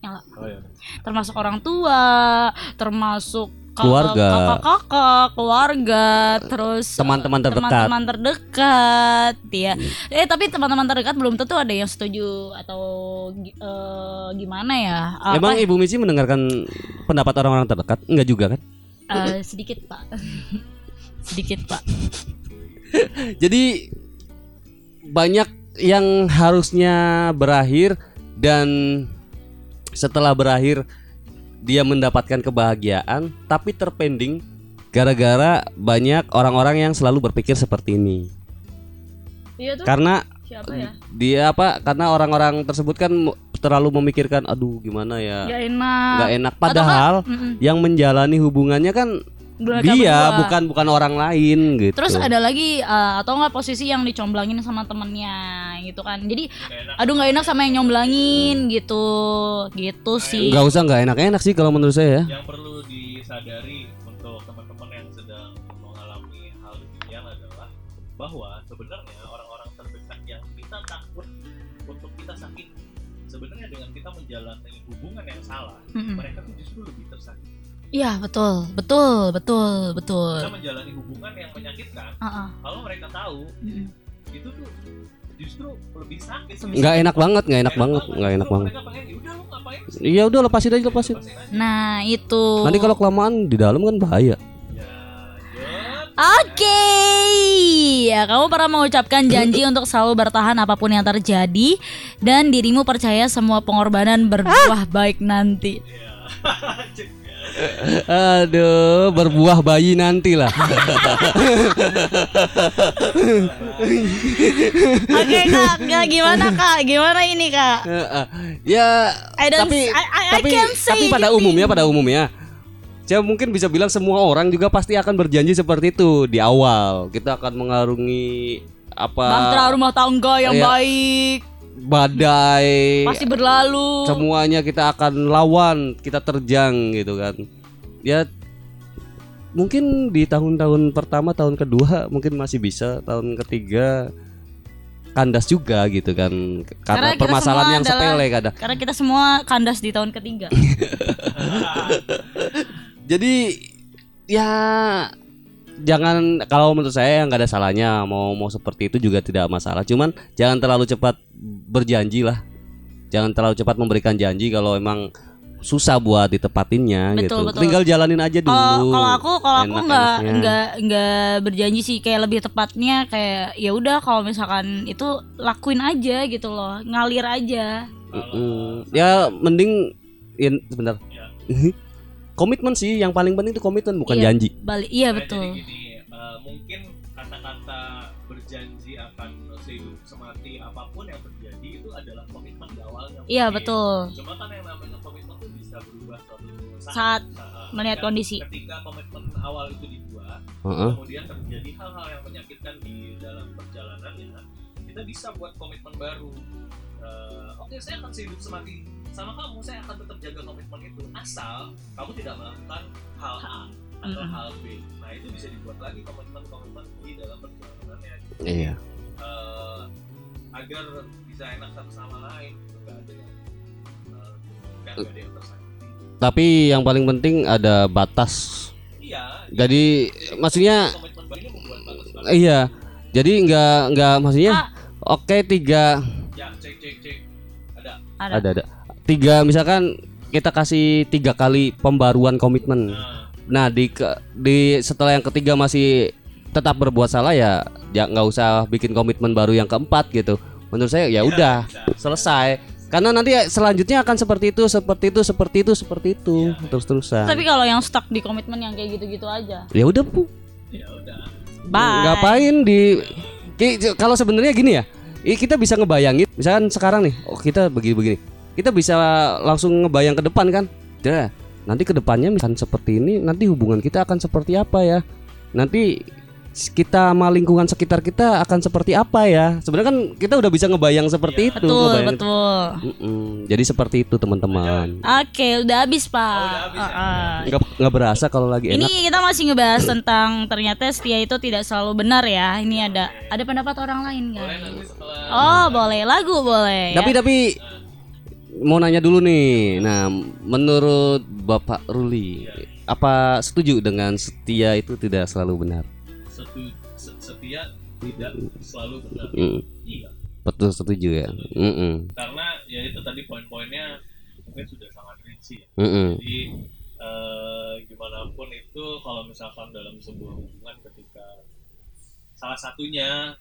Speaker 1: nyala oh iya
Speaker 3: termasuk orang tua, termasuk
Speaker 2: Keluarga.
Speaker 3: kakak-kakak, keluarga, terus
Speaker 2: Teman-teman terdekat.
Speaker 3: teman-teman terdekat, ya. Eh tapi teman-teman terdekat belum tentu ada yang setuju atau eh, gimana ya? Apa-
Speaker 2: Emang Ibu Misi mendengarkan pendapat orang-orang terdekat? Enggak juga kan?
Speaker 3: Eh, sedikit pak, sedikit pak.
Speaker 2: Jadi banyak yang harusnya berakhir dan setelah berakhir dia mendapatkan kebahagiaan tapi terpending gara-gara banyak orang-orang yang selalu berpikir seperti ini.
Speaker 3: Iya tuh.
Speaker 2: Karena
Speaker 3: Siapa ya?
Speaker 2: dia apa? Karena orang-orang tersebut kan terlalu memikirkan aduh gimana ya.
Speaker 3: Gak enak.
Speaker 2: nggak enak padahal
Speaker 3: Mm-mm.
Speaker 2: yang menjalani hubungannya kan
Speaker 3: Mereka
Speaker 2: dia
Speaker 3: berdua.
Speaker 2: bukan bukan orang lain gitu.
Speaker 3: Terus ada lagi eh, atau enggak posisi yang dicomblangin sama temennya gitu kan. Jadi aduh nggak enak sama yang nyomblangin gitu. Gitu sih.
Speaker 2: nggak usah nggak enak-enak sih kalau menurut saya ya.
Speaker 1: yang perlu disadari untuk teman-teman yang sedang mengalami hal demikian adalah bahwa sebenarnya orang-orang terdekat yang kita takut untuk kita sakit sebenarnya dengan kita menjalani hubungan yang salah
Speaker 3: Mm-mm.
Speaker 1: mereka tuh
Speaker 3: Iya betul, betul, betul, betul.
Speaker 1: kita menjalani hubungan yang menyakitkan
Speaker 3: Ah, ah.
Speaker 1: kalau mereka tahu
Speaker 3: Mm-mm.
Speaker 1: itu tuh justru lebih sakit
Speaker 2: nggak enak banget nggak enak banget nggak enak banget
Speaker 1: "Ya lu ngapain sih
Speaker 2: iya udah lepasin aja lepasin
Speaker 1: Lepasin aja."
Speaker 3: Nah itu.
Speaker 2: nanti kalau kelamaan di dalam kan bahaya
Speaker 1: ya.
Speaker 3: Oke, ya kamu pernah mengucapkan janji untuk selalu bertahan apa pun yang terjadi dan dirimu percaya semua pengorbanan berbuah baik nanti.
Speaker 2: aduh berbuah bayi nanti lah.
Speaker 3: Oke kak, kak gimana kak? Gimana ini kak?
Speaker 2: ya
Speaker 3: I don't-
Speaker 2: tapi
Speaker 3: I- I- I
Speaker 2: tapi
Speaker 3: can't say
Speaker 2: tapi pada umumnya pada umumnya saya mungkin bisa bilang semua orang juga pasti akan berjanji seperti itu di awal. Kita akan mengarungi apa
Speaker 3: Bahtera rumah tangga yang
Speaker 2: Iya.
Speaker 3: baik
Speaker 2: badai
Speaker 3: pasti berlalu.
Speaker 2: semuanya kita akan lawan kita terjang gitu kan ya mungkin di tahun-tahun pertama tahun kedua mungkin masih bisa tahun ketiga kandas juga gitu kan
Speaker 3: Karena
Speaker 2: karena permasalahan yang
Speaker 3: adalah-
Speaker 2: sepele kadang
Speaker 3: Karena kita semua kandas di tahun ketiga.
Speaker 2: jadi ya jangan kalau menurut saya nggak ada salahnya mau mau seperti itu juga tidak masalah cuman jangan terlalu cepat berjanji lah jangan terlalu cepat memberikan janji kalau emang susah buat ditepatinnya
Speaker 3: Betul,
Speaker 2: gitu
Speaker 3: betul.
Speaker 2: tinggal jalanin aja dulu
Speaker 3: Kalau kalau aku kalau aku nggak nggak nggak berjanji sih kayak lebih tepatnya kayak ya udah kalau misalkan itu lakuin aja gitu loh ngalir aja.
Speaker 2: Mm-mm. ya mending ya, sebentar
Speaker 1: Ya.
Speaker 2: komitmen sih yang paling penting itu komitmen bukan
Speaker 3: Iya.
Speaker 2: janji
Speaker 3: Balik iya
Speaker 1: Nah,
Speaker 3: betul.
Speaker 1: Jadi gini, eh, mungkin kata-kata berjanji akan sehidup semati apa pun yang terjadi itu adalah komitmen di awalnya.
Speaker 3: Iya
Speaker 1: mungkin.
Speaker 3: betul.
Speaker 1: Cuma kan yang namanya komitmen itu bisa berubah suatu saat.
Speaker 3: Saat
Speaker 1: Nah,
Speaker 3: melihat kondisi.
Speaker 1: Ketika komitmen awal itu dibuat,
Speaker 2: Heeh.
Speaker 1: kemudian terjadi hal-hal yang menyakitkan di dalam perjalanannya, kita bisa buat komitmen baru. Eh, Oke, saya akan sehidup semati sama kamu, saya akan tetap jaga komitmen itu asal kamu tidak melakukan hal A atau hal B. Nah itu bisa dibuat lagi komitmen-komitmen di dalam perjalanannya.
Speaker 2: iya
Speaker 1: Eh, agar bisa enak satu sama lain, nggak ada yang eh, nggak ada yang tersakiti.
Speaker 2: tapi yang paling penting ada batas
Speaker 1: Iya.
Speaker 2: jadi maksudnya
Speaker 1: membuat batas-batas.
Speaker 2: iya jadi nggak nggak maksudnya
Speaker 3: Ah.
Speaker 2: oke tiga
Speaker 1: Ada.
Speaker 3: Ada.
Speaker 2: ada tiga misalkan kita kasih tiga kali pembaruan komitmen
Speaker 1: Nah,
Speaker 2: nah di ke- di setelah yang ketiga masih tetap berbuat salah ya ya nggak usah bikin komitmen baru yang keempat gitu menurut saya ya udah
Speaker 1: bisa.
Speaker 2: selesai Karena nanti selanjutnya akan seperti itu, seperti itu, seperti itu, seperti itu, terus-terusan.
Speaker 3: Tapi kalau yang stuck di komitmen yang kayak gitu-gitu aja.
Speaker 2: Ya udah, Bu.
Speaker 1: Ya udah.
Speaker 3: Bye.
Speaker 2: Ngapain di kalau sebenarnya gini ya, i- kita bisa ngebayangin, misalkan sekarang nih, oh kita begini-begini, kita bisa langsung ngebayang ke depan kan, Dah, nanti ke depannya misalkan seperti ini, nanti hubungan kita akan seperti apa ya, nanti kita sama lingkungan sekitar kita akan seperti apa ya, sebenarnya kan kita udah bisa ngebayang seperti itu,
Speaker 3: Betul,
Speaker 2: ngebayang-
Speaker 3: betul.
Speaker 2: Mm-mm. jadi seperti itu teman-teman,
Speaker 3: Oke, udah habis, Pak. Heeh.
Speaker 2: nggak nggak berasa kalau lagi
Speaker 3: Ini
Speaker 2: enak,
Speaker 3: kita masih ngebahas tentang ternyata setia itu tidak selalu benar ya. Ini ada ada pendapat orang lain guys. Oh boleh lagu boleh.
Speaker 2: tapi
Speaker 3: ya.
Speaker 2: tapi mau nanya dulu nih. Nah, menurut Bapak Ruli, apa setuju dengan setia itu tidak selalu benar?
Speaker 1: Setia tidak selalu benar.
Speaker 2: Mm,
Speaker 1: Iya.
Speaker 2: betul setuju ya. Mm-mm,
Speaker 1: Karena ya itu tadi poin-poinnya mungkin sudah sangat rinci ya.
Speaker 2: mm-mm,
Speaker 1: Jadi eh, gimana pun itu kalau misalkan dalam sebuah hubungan ketika salah satunya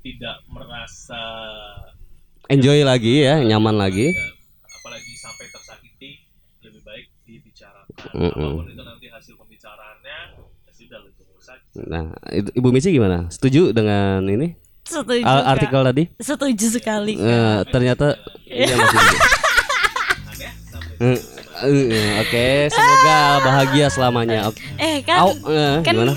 Speaker 1: tidak merasa
Speaker 2: Enjoy lagi ya, nyaman lagi.
Speaker 1: ya, apalagi sampai tersakiti lebih baik dibicarakan
Speaker 2: Mm-mm.
Speaker 1: apa pun itu nanti hasil pembicaraannya ya sudah lebih saja
Speaker 2: Nah, itu- Ibu Misi gimana? Setuju dengan ini
Speaker 3: setuju.
Speaker 2: Al-
Speaker 3: Kak.
Speaker 2: artikel tadi?
Speaker 3: Setuju sekali.
Speaker 2: Eh, ternyata iya masih.
Speaker 1: aneh sampai
Speaker 2: Eh, eh, Oke, semoga bahagia selamanya. Oke.
Speaker 3: Eh kan
Speaker 2: Au, eh,
Speaker 3: kan-
Speaker 2: gimana?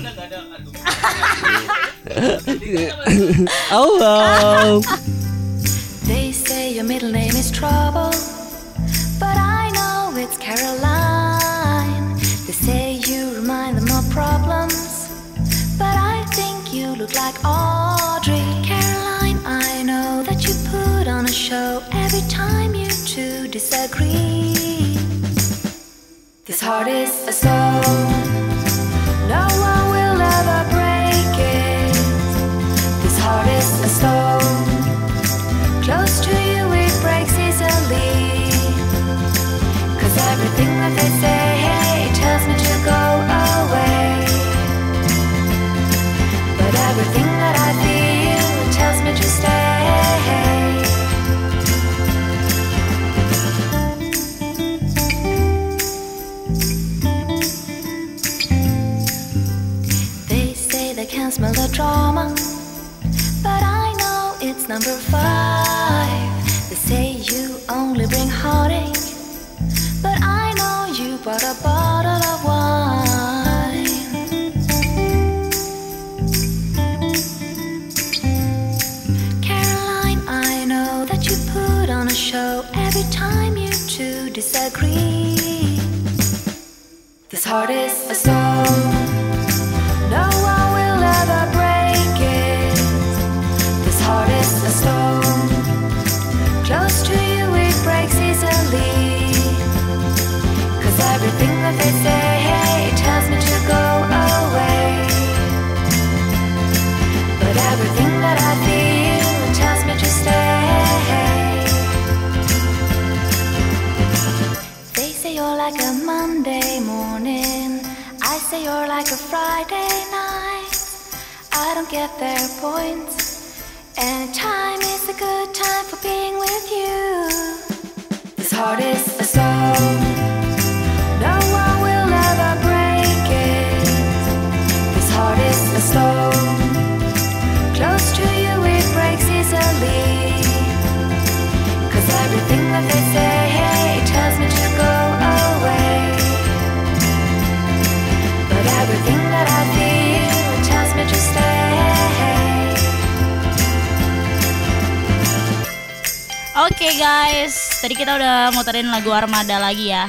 Speaker 2: au.
Speaker 4: They say your middle name is Trouble, but I know it's Caroline. Like Audrey. Caroline, I know that you put on a show every time you two disagree. This heart is a stone, no one But I know it's number five. They say you only bring heartache. But I know you brought a bottle of wine. Caroline, I know that you put on a show every time you two disagree. This heart is a stone. Friday night. I don't get their points. And time is a good time for being with you. This heart is a stone. No one will ever break it. This heart is a stone. Close to you, it breaks easily. Cause everything that they say,
Speaker 3: Oke guys, tadi kita udah muterin lagu Armada lagi ya.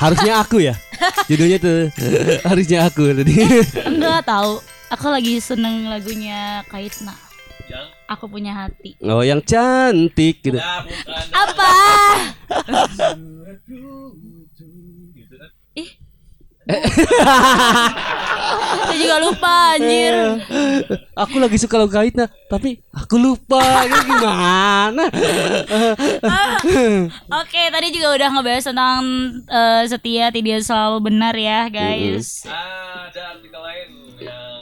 Speaker 2: Harusnya aku ya. Judulnya tuh harusnya aku tadi.
Speaker 3: Enggak tahu. Aku lagi seneng lagunya Kaitna.
Speaker 1: yang
Speaker 3: Aku punya hati.
Speaker 2: Oh, yang cantik gitu.
Speaker 1: bukan
Speaker 3: Apa? Saya juga lupa anjir.
Speaker 2: Aku lagi suka lagu kaitna, tapi aku lupa. Ini gimana?
Speaker 3: Oke, tadi juga udah ngebahas tentang eh, setia tidak selalu benar ya, guys.
Speaker 1: ada artikel lain yang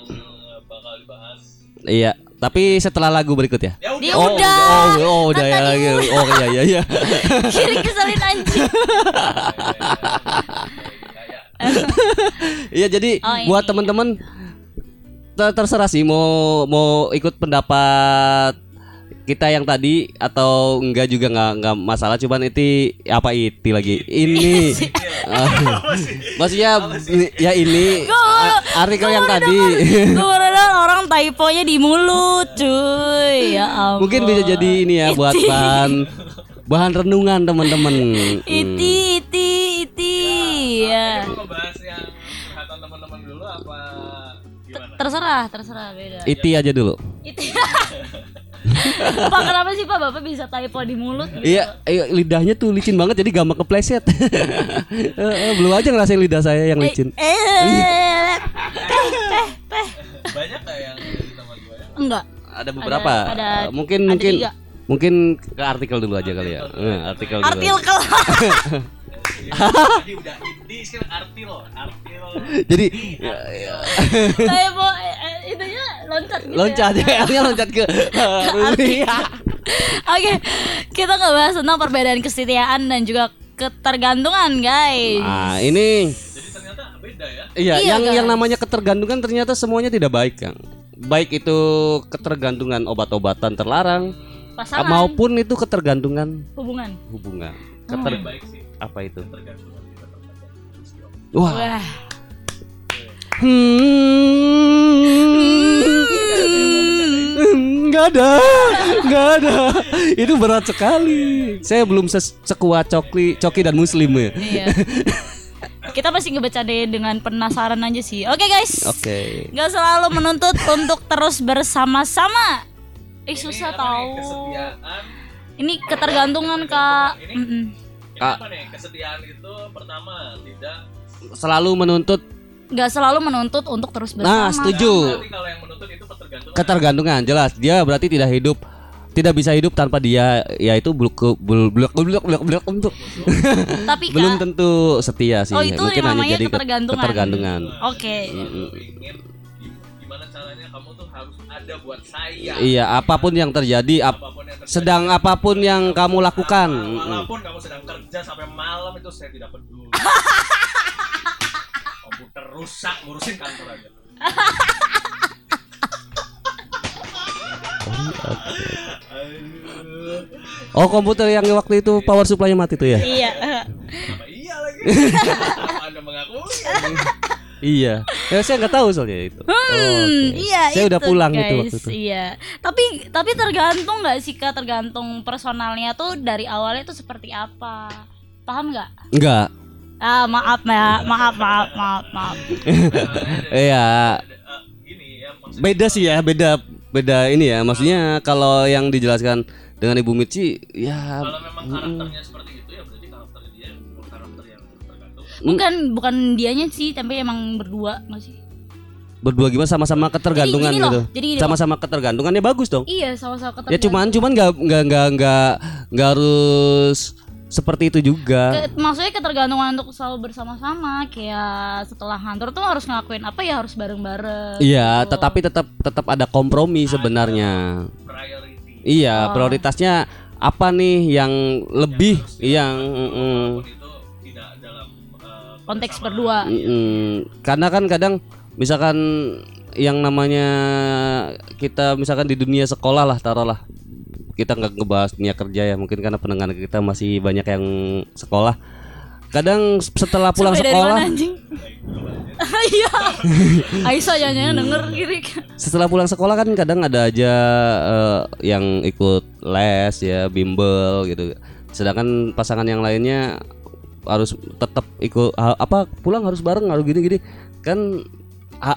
Speaker 1: bakal dibahas
Speaker 2: Iya, Tapi setelah lagu berikut ya.
Speaker 1: Ya
Speaker 3: Dia
Speaker 2: Oh,
Speaker 3: udah.
Speaker 2: oh, oh, udah
Speaker 3: Kan
Speaker 2: ya
Speaker 3: tadi
Speaker 2: lagi. Oh iya iya iya.
Speaker 3: Kiri keselin anjing.
Speaker 2: Iya jadi
Speaker 3: Oh,
Speaker 2: buat
Speaker 3: ini.
Speaker 2: teman-teman ter- terserah sih mau mau ikut pendapat kita yang tadi atau enggak juga nggak nggak masalah. Cuman itu apa itu lagi? Ini. Ah, maksudnya ya ini artikel yang tadi.
Speaker 3: orang typonya di mulut, cuy. Ya ampun.
Speaker 2: mungkin bisa jadi ini ya buat bahan bahan renungan teman-teman Hmm.
Speaker 3: Iti, iti, iti. Ya.
Speaker 1: Mau bahas yang teman-teman dulu apa gimana?
Speaker 3: Terserah, terserah beda.
Speaker 2: Iti aja dulu
Speaker 3: Iti. Pak kenapa sih Pak Bapak bisa typo di mulut?
Speaker 2: Iya, iya, lidahnya tuh licin banget jadi gampang kepleset. Eh, eh, Belum aja ngerasain lidah saya yang licin.
Speaker 3: Eh, peh, peh, peh.
Speaker 1: Banyak kayak yang di teman gue ya?
Speaker 3: Enggak.
Speaker 2: Ada beberapa.
Speaker 3: ada-
Speaker 2: Eh, mungkin
Speaker 3: ada
Speaker 2: mungkin
Speaker 3: tiga.
Speaker 2: Mungkin ke artikel dulu aja kali ya. Eh, artikel dulu.
Speaker 3: Artil kelas.
Speaker 1: Jadi udah ini sekarang artil, artil.
Speaker 2: Jadi ya, ya.
Speaker 3: Typo eh, eh, itunya loncat gitu
Speaker 2: loncat
Speaker 3: ya.
Speaker 2: ya, artinya loncat ke Iya.
Speaker 3: Oke, kita ngebahas tentang perbedaan kesetiaan dan juga ketergantungan, guys.
Speaker 2: Nah, ini
Speaker 1: Jadi ternyata beda ya.
Speaker 2: iya,
Speaker 3: Iya,
Speaker 2: yang
Speaker 3: guys.
Speaker 2: yang namanya ketergantungan ternyata semuanya tidak baik, Kang. Baik itu ketergantungan obat-obatan terlarang
Speaker 3: Pasangan,
Speaker 2: maupun itu ketergantungan
Speaker 3: hubungan.
Speaker 2: hubungan.
Speaker 3: Oh.
Speaker 2: Keter
Speaker 1: baik sih
Speaker 2: apa itu? Wah.
Speaker 3: Wah.
Speaker 2: Hmm. Nggak ada, nggak ada. Itu berat sekali. Saya belum sekuat Coki, Coki dan Muslim ya.
Speaker 3: Iya. Kita masih ngebecandain dengan penasaran aja sih. Oke, guys.
Speaker 2: Oke.
Speaker 3: Gak selalu menuntut untuk terus bersama-sama. Eh susah tahu.
Speaker 1: Kesetiaan.
Speaker 3: Ini ketergantungan kak.
Speaker 1: Ini-
Speaker 3: Mm-mm.
Speaker 1: Ini
Speaker 2: Kak.
Speaker 1: apa nih? Kesetiaan itu pertama tidak
Speaker 2: Selalu menuntut.
Speaker 3: Gak selalu menuntut untuk terus bersama.
Speaker 2: Nah, setuju.
Speaker 1: Kalau yang menuntut itu ketergantungan.
Speaker 2: Ketergantungan jelas. Dia berarti tidak hidup tidak bisa hidup tanpa dia yaitu blok blok blok blok blok blok untuk
Speaker 3: Tapi kak.
Speaker 2: belum tentu setia sih
Speaker 3: Oh, itu
Speaker 2: mungkin hanya
Speaker 3: namanya
Speaker 2: jadi ke-
Speaker 3: ketergantungan.
Speaker 2: ketergantungan
Speaker 3: Oke.
Speaker 1: Ingin gim- gimana caranya kamu tuh harus ada buat saya.
Speaker 2: iya apa pun yang terjadi ap-
Speaker 1: Apa pun yang terjadi.
Speaker 2: sedang apa pun yang kamu lakukan
Speaker 1: walaupun kamu sedang kerja sampai malam itu saya tidak peduli. Komputer rusak, ngurusin kantor aja.
Speaker 2: Oh komputer yang waktu itu power supply-nya mati tuh ya
Speaker 3: Iya.
Speaker 1: Iya lagi? Anda mengakui?
Speaker 2: Iya ya saya nggak tahu soalnya itu Oh,
Speaker 3: Hmm,
Speaker 2: oke.
Speaker 3: iya
Speaker 2: saya
Speaker 3: itu,
Speaker 2: udah pulang
Speaker 3: guys.
Speaker 2: itu waktu itu
Speaker 3: Iya. Tapi tapi tergantung nggak sih kak tergantung personalnya tuh dari awalnya tuh seperti apa. Paham nggak?
Speaker 2: enggak
Speaker 3: Ah maaf ya, maaf maaf maaf maaf.
Speaker 2: iya
Speaker 1: Eh, Gini ya maksudnya
Speaker 2: beda sih ya beda beda ini ya maksudnya kalau yang dijelaskan dengan Ibu Mici ya
Speaker 1: kalau memang karakternya seperti itu ya berarti Bukan
Speaker 3: bukan dianya sih, tapi emang berdua nggak sih?
Speaker 2: berdua gimana sama-sama ketergantungan
Speaker 3: Jadi gini loh,
Speaker 2: gitu
Speaker 3: jadi gini loh.
Speaker 2: sama-sama ketergantungannya bagus dong
Speaker 3: Iya sama-sama
Speaker 2: ya
Speaker 3: ketergantungan.
Speaker 2: cuman cuman nggak nggak nggak nggak nggak harus seperti itu juga
Speaker 3: Ke- maksudnya ketergantungan untuk selalu bersama-sama kayak setelah kantor tuh harus ngelakuin apa ya harus bareng-bareng.
Speaker 2: Iya,
Speaker 3: gitu.
Speaker 2: tetapi tetap tetap ada kompromi sebenarnya.
Speaker 1: Priority.
Speaker 2: Iya, prioritasnya apa nih yang lebih yang mm,
Speaker 3: konteks berdua.
Speaker 2: mm, karena kan kadang misalkan yang namanya kita misalkan di dunia sekolah lah taruhlah kita nggak ngebahas dunia kerja ya mungkin karena pendengar kita masih banyak yang sekolah kadang setelah pulang
Speaker 3: Sampai
Speaker 2: sekolah?
Speaker 3: Iya. Aisyah jangan denger kiri.
Speaker 2: setelah pulang sekolah kan kadang ada aja eh, yang ikut les ya bimbel gitu sedangkan pasangan yang lainnya harus tetap ikut apa pulang harus bareng harus gini-gini. Kan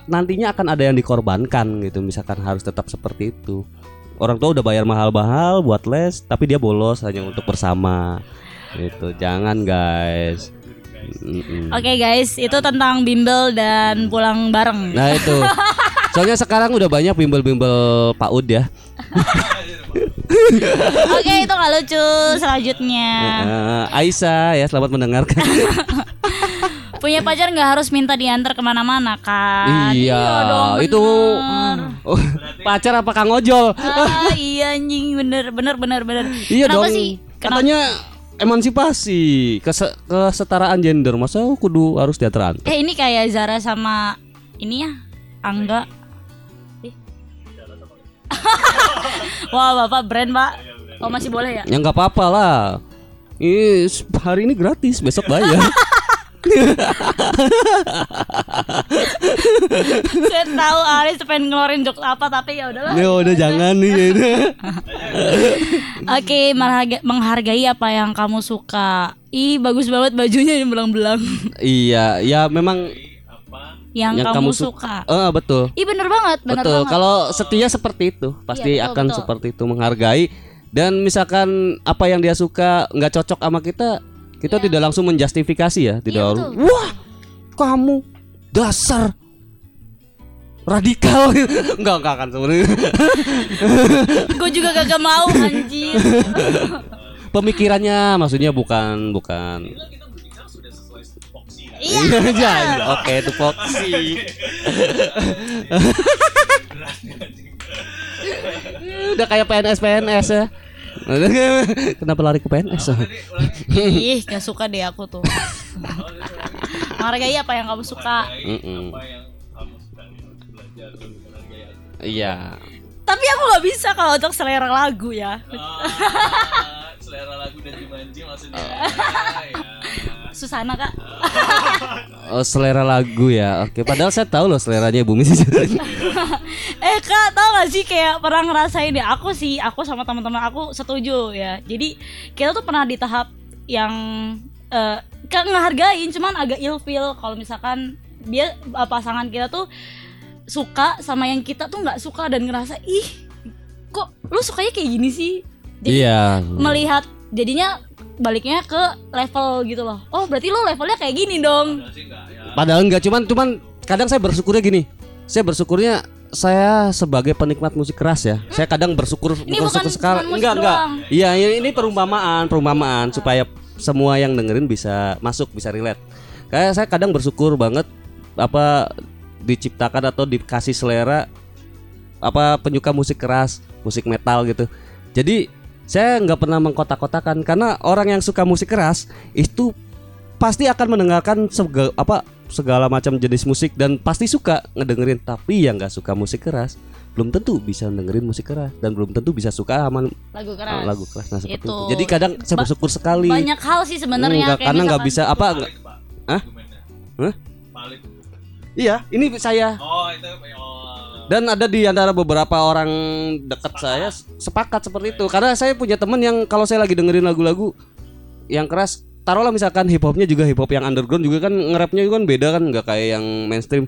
Speaker 2: nantinya akan ada yang dikorbankan gitu misalkan harus tetap seperti itu. Orang tua udah bayar mahal-mahal buat les tapi dia bolos hanya untuk bersama. Gitu jangan guys.
Speaker 3: Oke guys, itu tentang bimbel dan pulang bareng.
Speaker 2: Nah itu. Soalnya sekarang udah banyak bimbel-bimbel PAUD ya
Speaker 3: Oke, itu nggak lucu. Selanjutnya,
Speaker 2: Eh, Aisyah ya selamat mendengarkan
Speaker 3: Punya pacar nggak harus minta diantar ke mana-mana kan?
Speaker 2: Iya,
Speaker 3: dong,
Speaker 2: itu oh, pacar apa Kang Ojol?
Speaker 3: Ah, iya anjing bener bener bener bener.
Speaker 2: Iya
Speaker 3: Kenapa
Speaker 2: dong.
Speaker 3: sih? Kenapa?
Speaker 2: Katanya emansipasi, kese- kesetaraan gender. Masa kudu harus diantar
Speaker 3: Eh ini kayak Zara sama ini ya Angga. Wah bapak brand pak. Oh masih boleh ya?
Speaker 2: Ya nggak apa-apa lah. Ini hari ini gratis, besok bayar.
Speaker 3: Saya tahu Aris pengen ngeluarin jokes apa tapi ya udahlah.
Speaker 2: ya udah jangan nih. ya.
Speaker 3: Oke, mengharga- menghargai apa yang kamu suka. Ih, bagus banget bajunya yang belang-belang.
Speaker 2: iya, ya memang
Speaker 3: yang,
Speaker 2: yang
Speaker 3: kamu,
Speaker 2: kamu su-
Speaker 3: suka.
Speaker 2: Eh betul.
Speaker 3: Ih, bener banget, bener
Speaker 2: betul.
Speaker 3: banget.
Speaker 2: Kalau setia seperti itu, pasti
Speaker 3: Iya, betul,
Speaker 2: akan
Speaker 3: betul.
Speaker 2: seperti itu menghargai dan misalkan apa yang dia suka nggak cocok sama kita, kita tidak langsung menjustifikasi ya, tidak
Speaker 3: Iya.
Speaker 2: Wah, kamu dasar radikal enggak enggak akan sebenarnya
Speaker 3: Gue juga gak mau anjir.
Speaker 2: pemikirannya maksudnya bukan bukan
Speaker 3: iya.
Speaker 2: Iya, oke itu Foxy udah kayak PNS PNS ya kenapa lari ke PNS
Speaker 3: Ih, gak suka deh aku tuh. Menghargai apa yang kamu suka.
Speaker 2: Mm-mm. iya
Speaker 3: Tapi aku gak bisa kalau untuk selera lagu ya.
Speaker 1: selera lagu dan Jumanji maksudnya.
Speaker 3: Susana kak.
Speaker 2: oh selera lagu ya. Oke padahal saya tahu loh seleranya Bumi
Speaker 3: eh kak tau gak sih kayak pernah ngerasain deh aku sih aku sama teman-teman aku setuju ya. Jadi kita tuh pernah di tahap yang eh kan ngehargain cuman agak ilfeel kalau misalkan dia eh, pasangan kita tuh suka sama yang kita tuh nggak suka dan ngerasa ih kok lu sukanya kayak gini sih? Jadi
Speaker 2: iya.
Speaker 3: melihat jadinya baliknya ke level gitu loh oh berarti lu levelnya kayak gini dong
Speaker 2: Padahal enggak cuman cuman kadang saya bersyukurnya gini. Saya bersyukurnya saya sebagai penikmat musik keras ya. Saya kadang bersyukur
Speaker 3: Ini
Speaker 2: bersyukur
Speaker 3: bukan
Speaker 2: sekali. Enggak enggak. Iya ini perumpamaan perumpamaan supaya semua yang dengerin bisa masuk bisa relate. Kayak saya kadang bersyukur banget apa diciptakan atau dikasih selera apa penyuka musik keras, musik metal gitu. Jadi saya nggak pernah mengkotak-kotakan karena orang yang suka musik keras itu pasti akan mendengarkan sega, apa segala macam jenis musik dan pasti suka ngedengerin tapi yang nggak suka musik keras belum tentu bisa dengerin musik keras dan belum tentu bisa suka sama
Speaker 3: lagu
Speaker 2: uh,
Speaker 3: keras
Speaker 2: lagu keras nah seperti itu.
Speaker 3: Itu.
Speaker 2: Jadi kadang saya
Speaker 3: Ba-
Speaker 2: bersyukur sekali.
Speaker 3: banyak hal sih sebenarnya
Speaker 2: Enggak,
Speaker 3: kayak
Speaker 2: karena nggak bisa apa nggak Hah? Hah? Iya, ini saya.
Speaker 1: Oh itu oh.
Speaker 2: Dan ada di antara beberapa orang dekat saya sepakat seperti itu. Karena saya punya temen yang kalau saya lagi dengerin lagu-lagu yang keras, taruhlah misalkan hip hopnya juga hip hop yang underground juga kan nge-rapnya juga kan beda kan nggak kayak yang mainstream.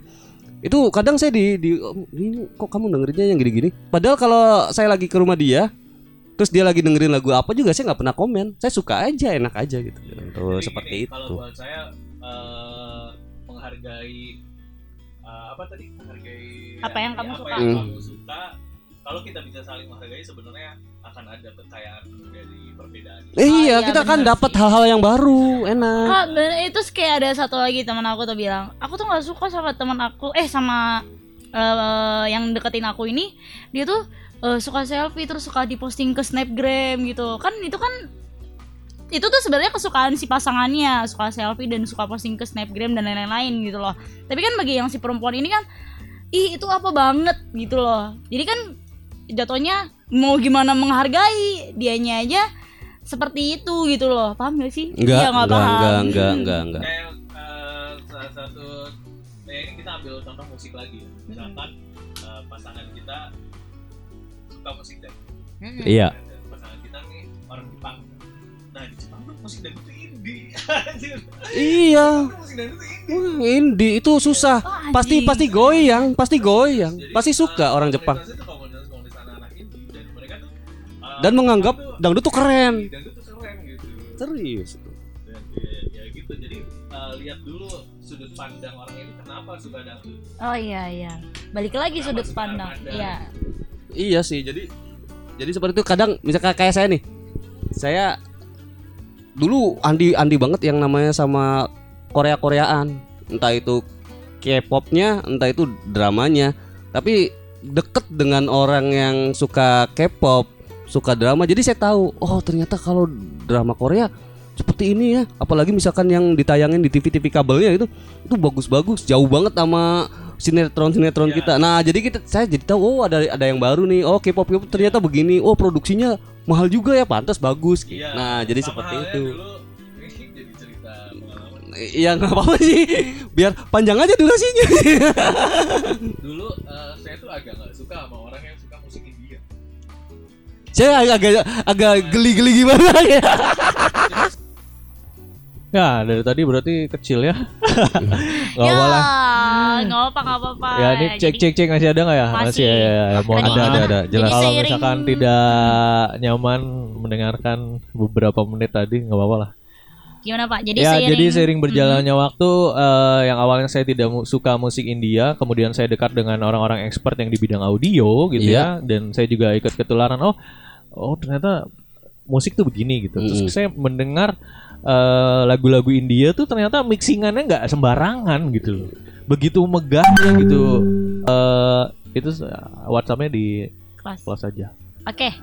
Speaker 2: Itu kadang saya di, di "Oh, ini kok kamu dengerinnya yang gini-gini. Padahal kalau saya lagi ke rumah dia, terus dia lagi dengerin lagu apa juga saya nggak pernah komen. Saya suka aja, enak aja gitu. Tuh,
Speaker 1: Jadi
Speaker 2: seperti
Speaker 1: gini,
Speaker 2: itu.
Speaker 1: Kalau buat saya eh, menghargai eh, apa tadi? Menghargai
Speaker 3: Apa yang kamu
Speaker 1: apa
Speaker 3: suka.
Speaker 1: yang
Speaker 2: Hmm.
Speaker 1: kamu suka. Kalau kita bisa saling menghargai sebenarnya akan ada kekayaan dari perbedaan.
Speaker 2: Eh,
Speaker 3: Oh,
Speaker 2: iya,
Speaker 3: iya,
Speaker 2: kita kan dapat hal-hal yang baru, enak.
Speaker 3: Kak, bener, itu kayak ada satu lagi teman aku tuh bilang, aku tuh nggak suka sama teman aku, eh sama eh, yang deketin aku ini, dia tuh eh, suka selfie terus suka diposting ke snapgram gitu, kan itu kan itu tuh sebenarnya kesukaan si pasangannya, suka selfie dan suka posting ke snapgram dan lain-lain gitu loh. Tapi kan bagi yang si perempuan ini kan, ih itu apa banget gitu loh. Jadi kan jatuhnya mau gimana menghargai dianya aja seperti itu gitu loh paham gak sih
Speaker 2: Enggak,
Speaker 3: Iya, nggak
Speaker 2: enggak,
Speaker 3: paham.
Speaker 2: enggak, enggak, enggak, enggak.
Speaker 1: Kayak eh, salah satu ya ini kita ambil contoh musik lagi ya. Misalkan eh, pasangan kita suka musik dan
Speaker 3: Mm-mm.
Speaker 2: Iya.
Speaker 1: pasangan tuh musik dan itu indie. Anjir.
Speaker 2: Iya.
Speaker 1: musik dan itu indie.
Speaker 2: Wah, Indie itu susah.
Speaker 3: Oh,
Speaker 2: Pasti pasti goyang, pasti goyang.
Speaker 1: Jadi,
Speaker 2: Pasti suka
Speaker 1: eh,
Speaker 2: orang Jepang.
Speaker 1: komunitas itu komunitas komunitas anak-anak indie dan mereka tuh eh,
Speaker 2: Dan menganggap
Speaker 1: tuh
Speaker 2: dangdut tuh keren.
Speaker 1: indie, Dangdut tuh keren gitu.
Speaker 2: Serius.
Speaker 1: Dan ya, ya gitu. Jadi eh, lihat dulu sudut pandang orang ini kenapa suka dangdut.
Speaker 3: oh iya iya balik lagi
Speaker 1: Kenapa
Speaker 3: sudut pandang
Speaker 1: pandang?
Speaker 3: iya
Speaker 2: Iya sih, jadi jadi seperti itu kadang misalkan kayak saya nih. Saya dulu andi andi banget yang namanya sama Korea-Koreaan, entah itu K-popnya, entah itu dramanya. Tapi deket dengan orang yang suka K-pop, suka drama, jadi saya tahu, oh ternyata kalau drama Korea seperti ini ya. Apalagi misalkan yang ditayangin di TV-TV kabelnya itu, itu bagus-bagus, jauh banget sama sinetron-sinetron kita. Nah, jadi kita saya jadi tahu, oh ada ada yang baru nih. Oh K-pop K-pop ternyata begini. Oh produksinya mahal juga ya, pantas bagus. nah, jadi seperti itu. Iya nggak apa-apa sih, biar panjang aja durasinya.
Speaker 1: Dulu eh, saya tuh agak nggak suka sama orang yang suka musik India.
Speaker 2: saya agak agak, agak geli-geli gimana ya.
Speaker 1: Ya dari tadi berarti kecil ya. Gak
Speaker 3: ya,
Speaker 1: apa lah.
Speaker 3: nggak apa nggak apa-apa.
Speaker 1: Ya ini cek cek cek masih ada nggak ya?
Speaker 3: Masih.
Speaker 1: ya, ya, ya. Mohon
Speaker 3: Ada,
Speaker 2: ada, ada, jelas.
Speaker 1: Kalau misalkan tidak nyaman mendengarkan beberapa menit tadi nggak apa-apa lah.
Speaker 3: Gimana Pak? Jadi
Speaker 1: ya
Speaker 3: seiring
Speaker 1: jadi seiring berjalannya waktu eh, yang awalnya saya tidak mu- suka musik India, kemudian saya dekat dengan orang-orang expert yang di bidang audio gitu ya, dan saya juga ikut ketularan. Oh, oh ternyata musik tuh begini gitu. Terus
Speaker 2: Mm-mm.
Speaker 1: saya mendengar eh, lagu-lagu India tuh ternyata mixingannya nggak sembarangan gitu loh. Begitu megahnya gitu. eh itu WhatsAppnya di
Speaker 3: kelas.
Speaker 1: kelas saja.
Speaker 3: Oke.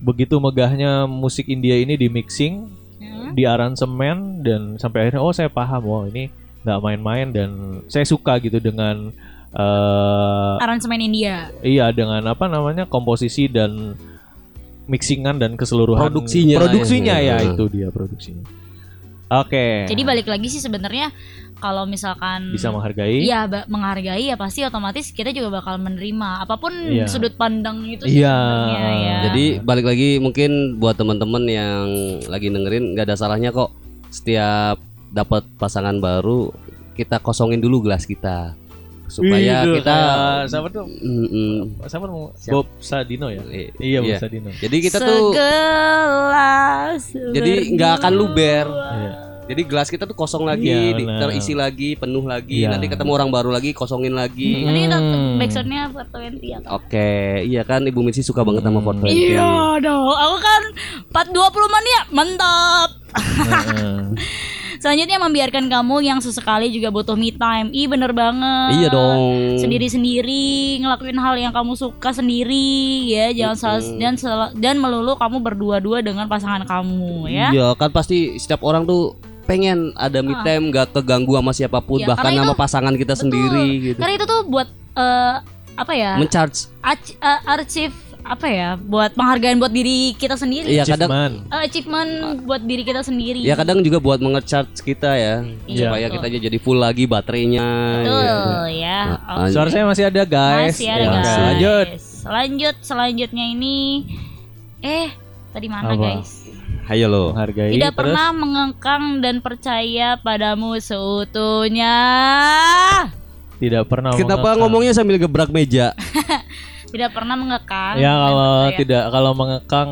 Speaker 1: Begitu megahnya musik India ini di mixing,
Speaker 3: Hmm.
Speaker 1: di aransemen dan sampai akhirnya oh saya paham oh ini nggak main-main dan saya suka gitu dengan eh
Speaker 3: Aransemen India.
Speaker 1: iya dengan apa namanya komposisi dan mixingan dan keseluruhan
Speaker 2: Produksinya ya.
Speaker 1: produksinya ya,
Speaker 2: Hmm.
Speaker 1: itu dia produksinya oke
Speaker 3: Jadi balik lagi sih sebenarnya kalau misalkan
Speaker 1: bisa menghargai
Speaker 3: Iya, ba- menghargai ya pasti otomatis kita juga bakal menerima apa pun
Speaker 1: Iya.
Speaker 3: sudut pandang itu sih
Speaker 1: Iya.
Speaker 3: ya.
Speaker 2: Jadi balik lagi mungkin buat teman-teman yang lagi dengerin nggak ada salahnya kok setiap dapat pasangan baru kita kosongin dulu gelas kita supaya
Speaker 1: Ih,
Speaker 2: kita
Speaker 1: kayak siapa tuh
Speaker 2: Mm, mm.
Speaker 1: siapa
Speaker 2: Siapa?
Speaker 1: Bob Sadino ya
Speaker 2: I-
Speaker 1: iya Bob
Speaker 2: iya.
Speaker 1: Sadino
Speaker 2: Jadi kita tuh
Speaker 3: segelas
Speaker 2: jadi nggak akan luber.
Speaker 1: Iya.
Speaker 2: Jadi gelas kita tuh kosong lagi,
Speaker 1: Iya,
Speaker 2: di- terisi lagi, penuh lagi.
Speaker 1: Iya.
Speaker 2: Nanti ketemu orang baru lagi, kosongin lagi.
Speaker 3: Nanti kita
Speaker 1: Hmm.
Speaker 3: backsoundnya 20 ya.
Speaker 2: Oke, iya kan Ibu Mitsi suka banget sama
Speaker 1: Hmm.
Speaker 2: foto
Speaker 3: Iya dong, aku kan 420 menit, mantap. Selanjutnya membiarkan kamu yang sesekali juga butuh me time. Ih bener banget.
Speaker 2: Iya dong.
Speaker 3: Sendiri-sendiri ngelakuin hal yang kamu suka sendiri ya, jangan salah dan sel- dan melulu kamu berdua-dua dengan pasangan kamu ya.
Speaker 2: Iya kan pasti setiap orang tuh pengen ada me time gak keganggu sama siapa pun
Speaker 3: Iya,
Speaker 2: bahkan
Speaker 3: karena
Speaker 2: sama
Speaker 3: itu-
Speaker 2: pasangan kita
Speaker 3: Betul.
Speaker 2: sendiri gitu.
Speaker 3: Karena itu tuh buat eh, apa ya?
Speaker 2: Mencharge.
Speaker 3: Ac- eh, arsip apa ya? Buat penghargaan buat diri kita sendiri.
Speaker 2: Iya kadang
Speaker 1: Achievement.
Speaker 3: Eh, achievement buat diri kita sendiri.
Speaker 2: ya kadang juga buat mengecharge kita ya
Speaker 3: Iya,
Speaker 2: supaya
Speaker 3: betul.
Speaker 2: kita jadi full lagi baterainya.
Speaker 3: Betul
Speaker 2: gitu.
Speaker 3: ya.
Speaker 2: Nah,
Speaker 3: Oke.
Speaker 1: Suara saya masih ada guys.
Speaker 3: Masih ada
Speaker 1: Ya,
Speaker 3: guys.
Speaker 1: lanjut.
Speaker 3: Lanjut selanjutnya ini eh tadi mana
Speaker 1: Apa?
Speaker 3: guys?
Speaker 2: Ayo lo.
Speaker 1: Menghargai
Speaker 3: Tidak
Speaker 1: terus
Speaker 3: pernah mengengkang dan percaya padamu seutuhnya.
Speaker 1: tidak pernah
Speaker 2: Kenapa
Speaker 1: mengekang.
Speaker 2: ngomongnya sambil gebrak meja?
Speaker 3: Tidak pernah mengekang.
Speaker 1: Ya kalau
Speaker 3: percaya.
Speaker 1: tidak kalau mengekang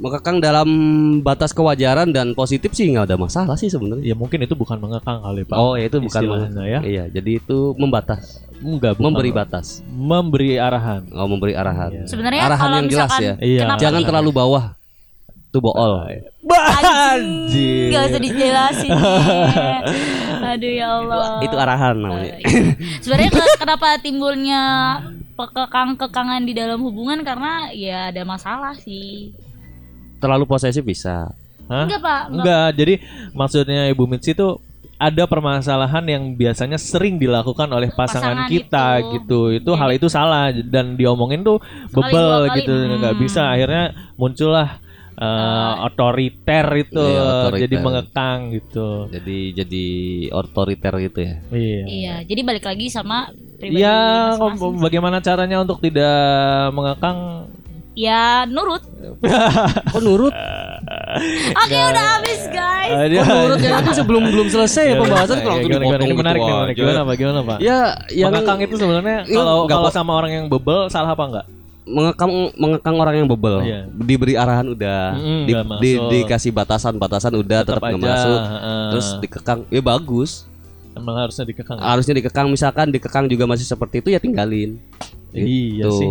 Speaker 2: Mengekang dalam batas kewajaran dan positif sih nggak ada masalah sih sebenarnya.
Speaker 1: ya mungkin itu bukan mengekang kali Pak.
Speaker 2: Oh ya itu bukan
Speaker 1: Istilahnya ya.
Speaker 2: Iya jadi itu membatas,
Speaker 1: Enggak bukan.
Speaker 2: memberi batas,
Speaker 1: memberi arahan.
Speaker 2: oh memberi arahan.
Speaker 1: Iya.
Speaker 3: Sebenarnya
Speaker 2: Arahan
Speaker 3: kalau
Speaker 2: yang jelas ya.
Speaker 1: Iya.
Speaker 2: Jangan terlalu bawah. Itu bool.
Speaker 3: Anjing, Gak usah dijelasin Aduh ya Allah
Speaker 2: Itu arahan namanya.
Speaker 3: Sebenarnya ke- kenapa timbulnya kekang-kekangan di dalam hubungan Karena ya ada masalah sih
Speaker 2: Terlalu posesif bisa.
Speaker 1: Hah?
Speaker 3: Enggak pak enggak.
Speaker 1: Enggak, jadi maksudnya Ibu Mitsi itu ada permasalahan yang biasanya sering dilakukan oleh pasangan,
Speaker 3: Pasangan
Speaker 1: kita
Speaker 3: itu.
Speaker 1: gitu. Itu hal itu salah dan diomongin tuh bebel gitu,
Speaker 3: hmm.
Speaker 1: nggak bisa. Akhirnya muncullah eh, otoriter itu,
Speaker 2: Iya, otoriter.
Speaker 1: jadi mengekang gitu.
Speaker 2: Jadi jadi otoriter gitu ya.
Speaker 1: Iya.
Speaker 3: Iya jadi balik lagi sama pribadi
Speaker 1: Ya,
Speaker 3: masing-masing.
Speaker 1: bagaimana caranya untuk tidak mengekang?
Speaker 3: Ya nurut
Speaker 2: Kok nurut?
Speaker 3: Oke udah habis guys
Speaker 1: Eh, dia-
Speaker 2: Kok nurut ya nanti sebelum belum selesai ya pembahasan
Speaker 1: Gimana,
Speaker 2: kalau langsung
Speaker 1: gimana, gimana? Ini
Speaker 2: gitu
Speaker 1: menarik, nih, menarik. Gimana, Pak? Gimana, Pak?
Speaker 2: Ya yang
Speaker 1: mengekang itu sebenarnya
Speaker 2: Iya,
Speaker 1: kalau kalau sama orang yang bebel salah apa enggak?
Speaker 2: Mengekang mengekang orang yang bebel.
Speaker 1: Iya.
Speaker 2: Diberi arahan udah,
Speaker 1: Mm-mm,
Speaker 2: di, di- dikasih batasan-batasan udah tetap nggak masuk.
Speaker 1: heeh.
Speaker 2: Terus dikekang, ya bagus.
Speaker 1: emang harusnya dikekang.
Speaker 2: Harusnya dikekang misalkan dikekang juga masih seperti itu ya tinggalin.
Speaker 1: Iya
Speaker 2: Tuh,
Speaker 1: sih.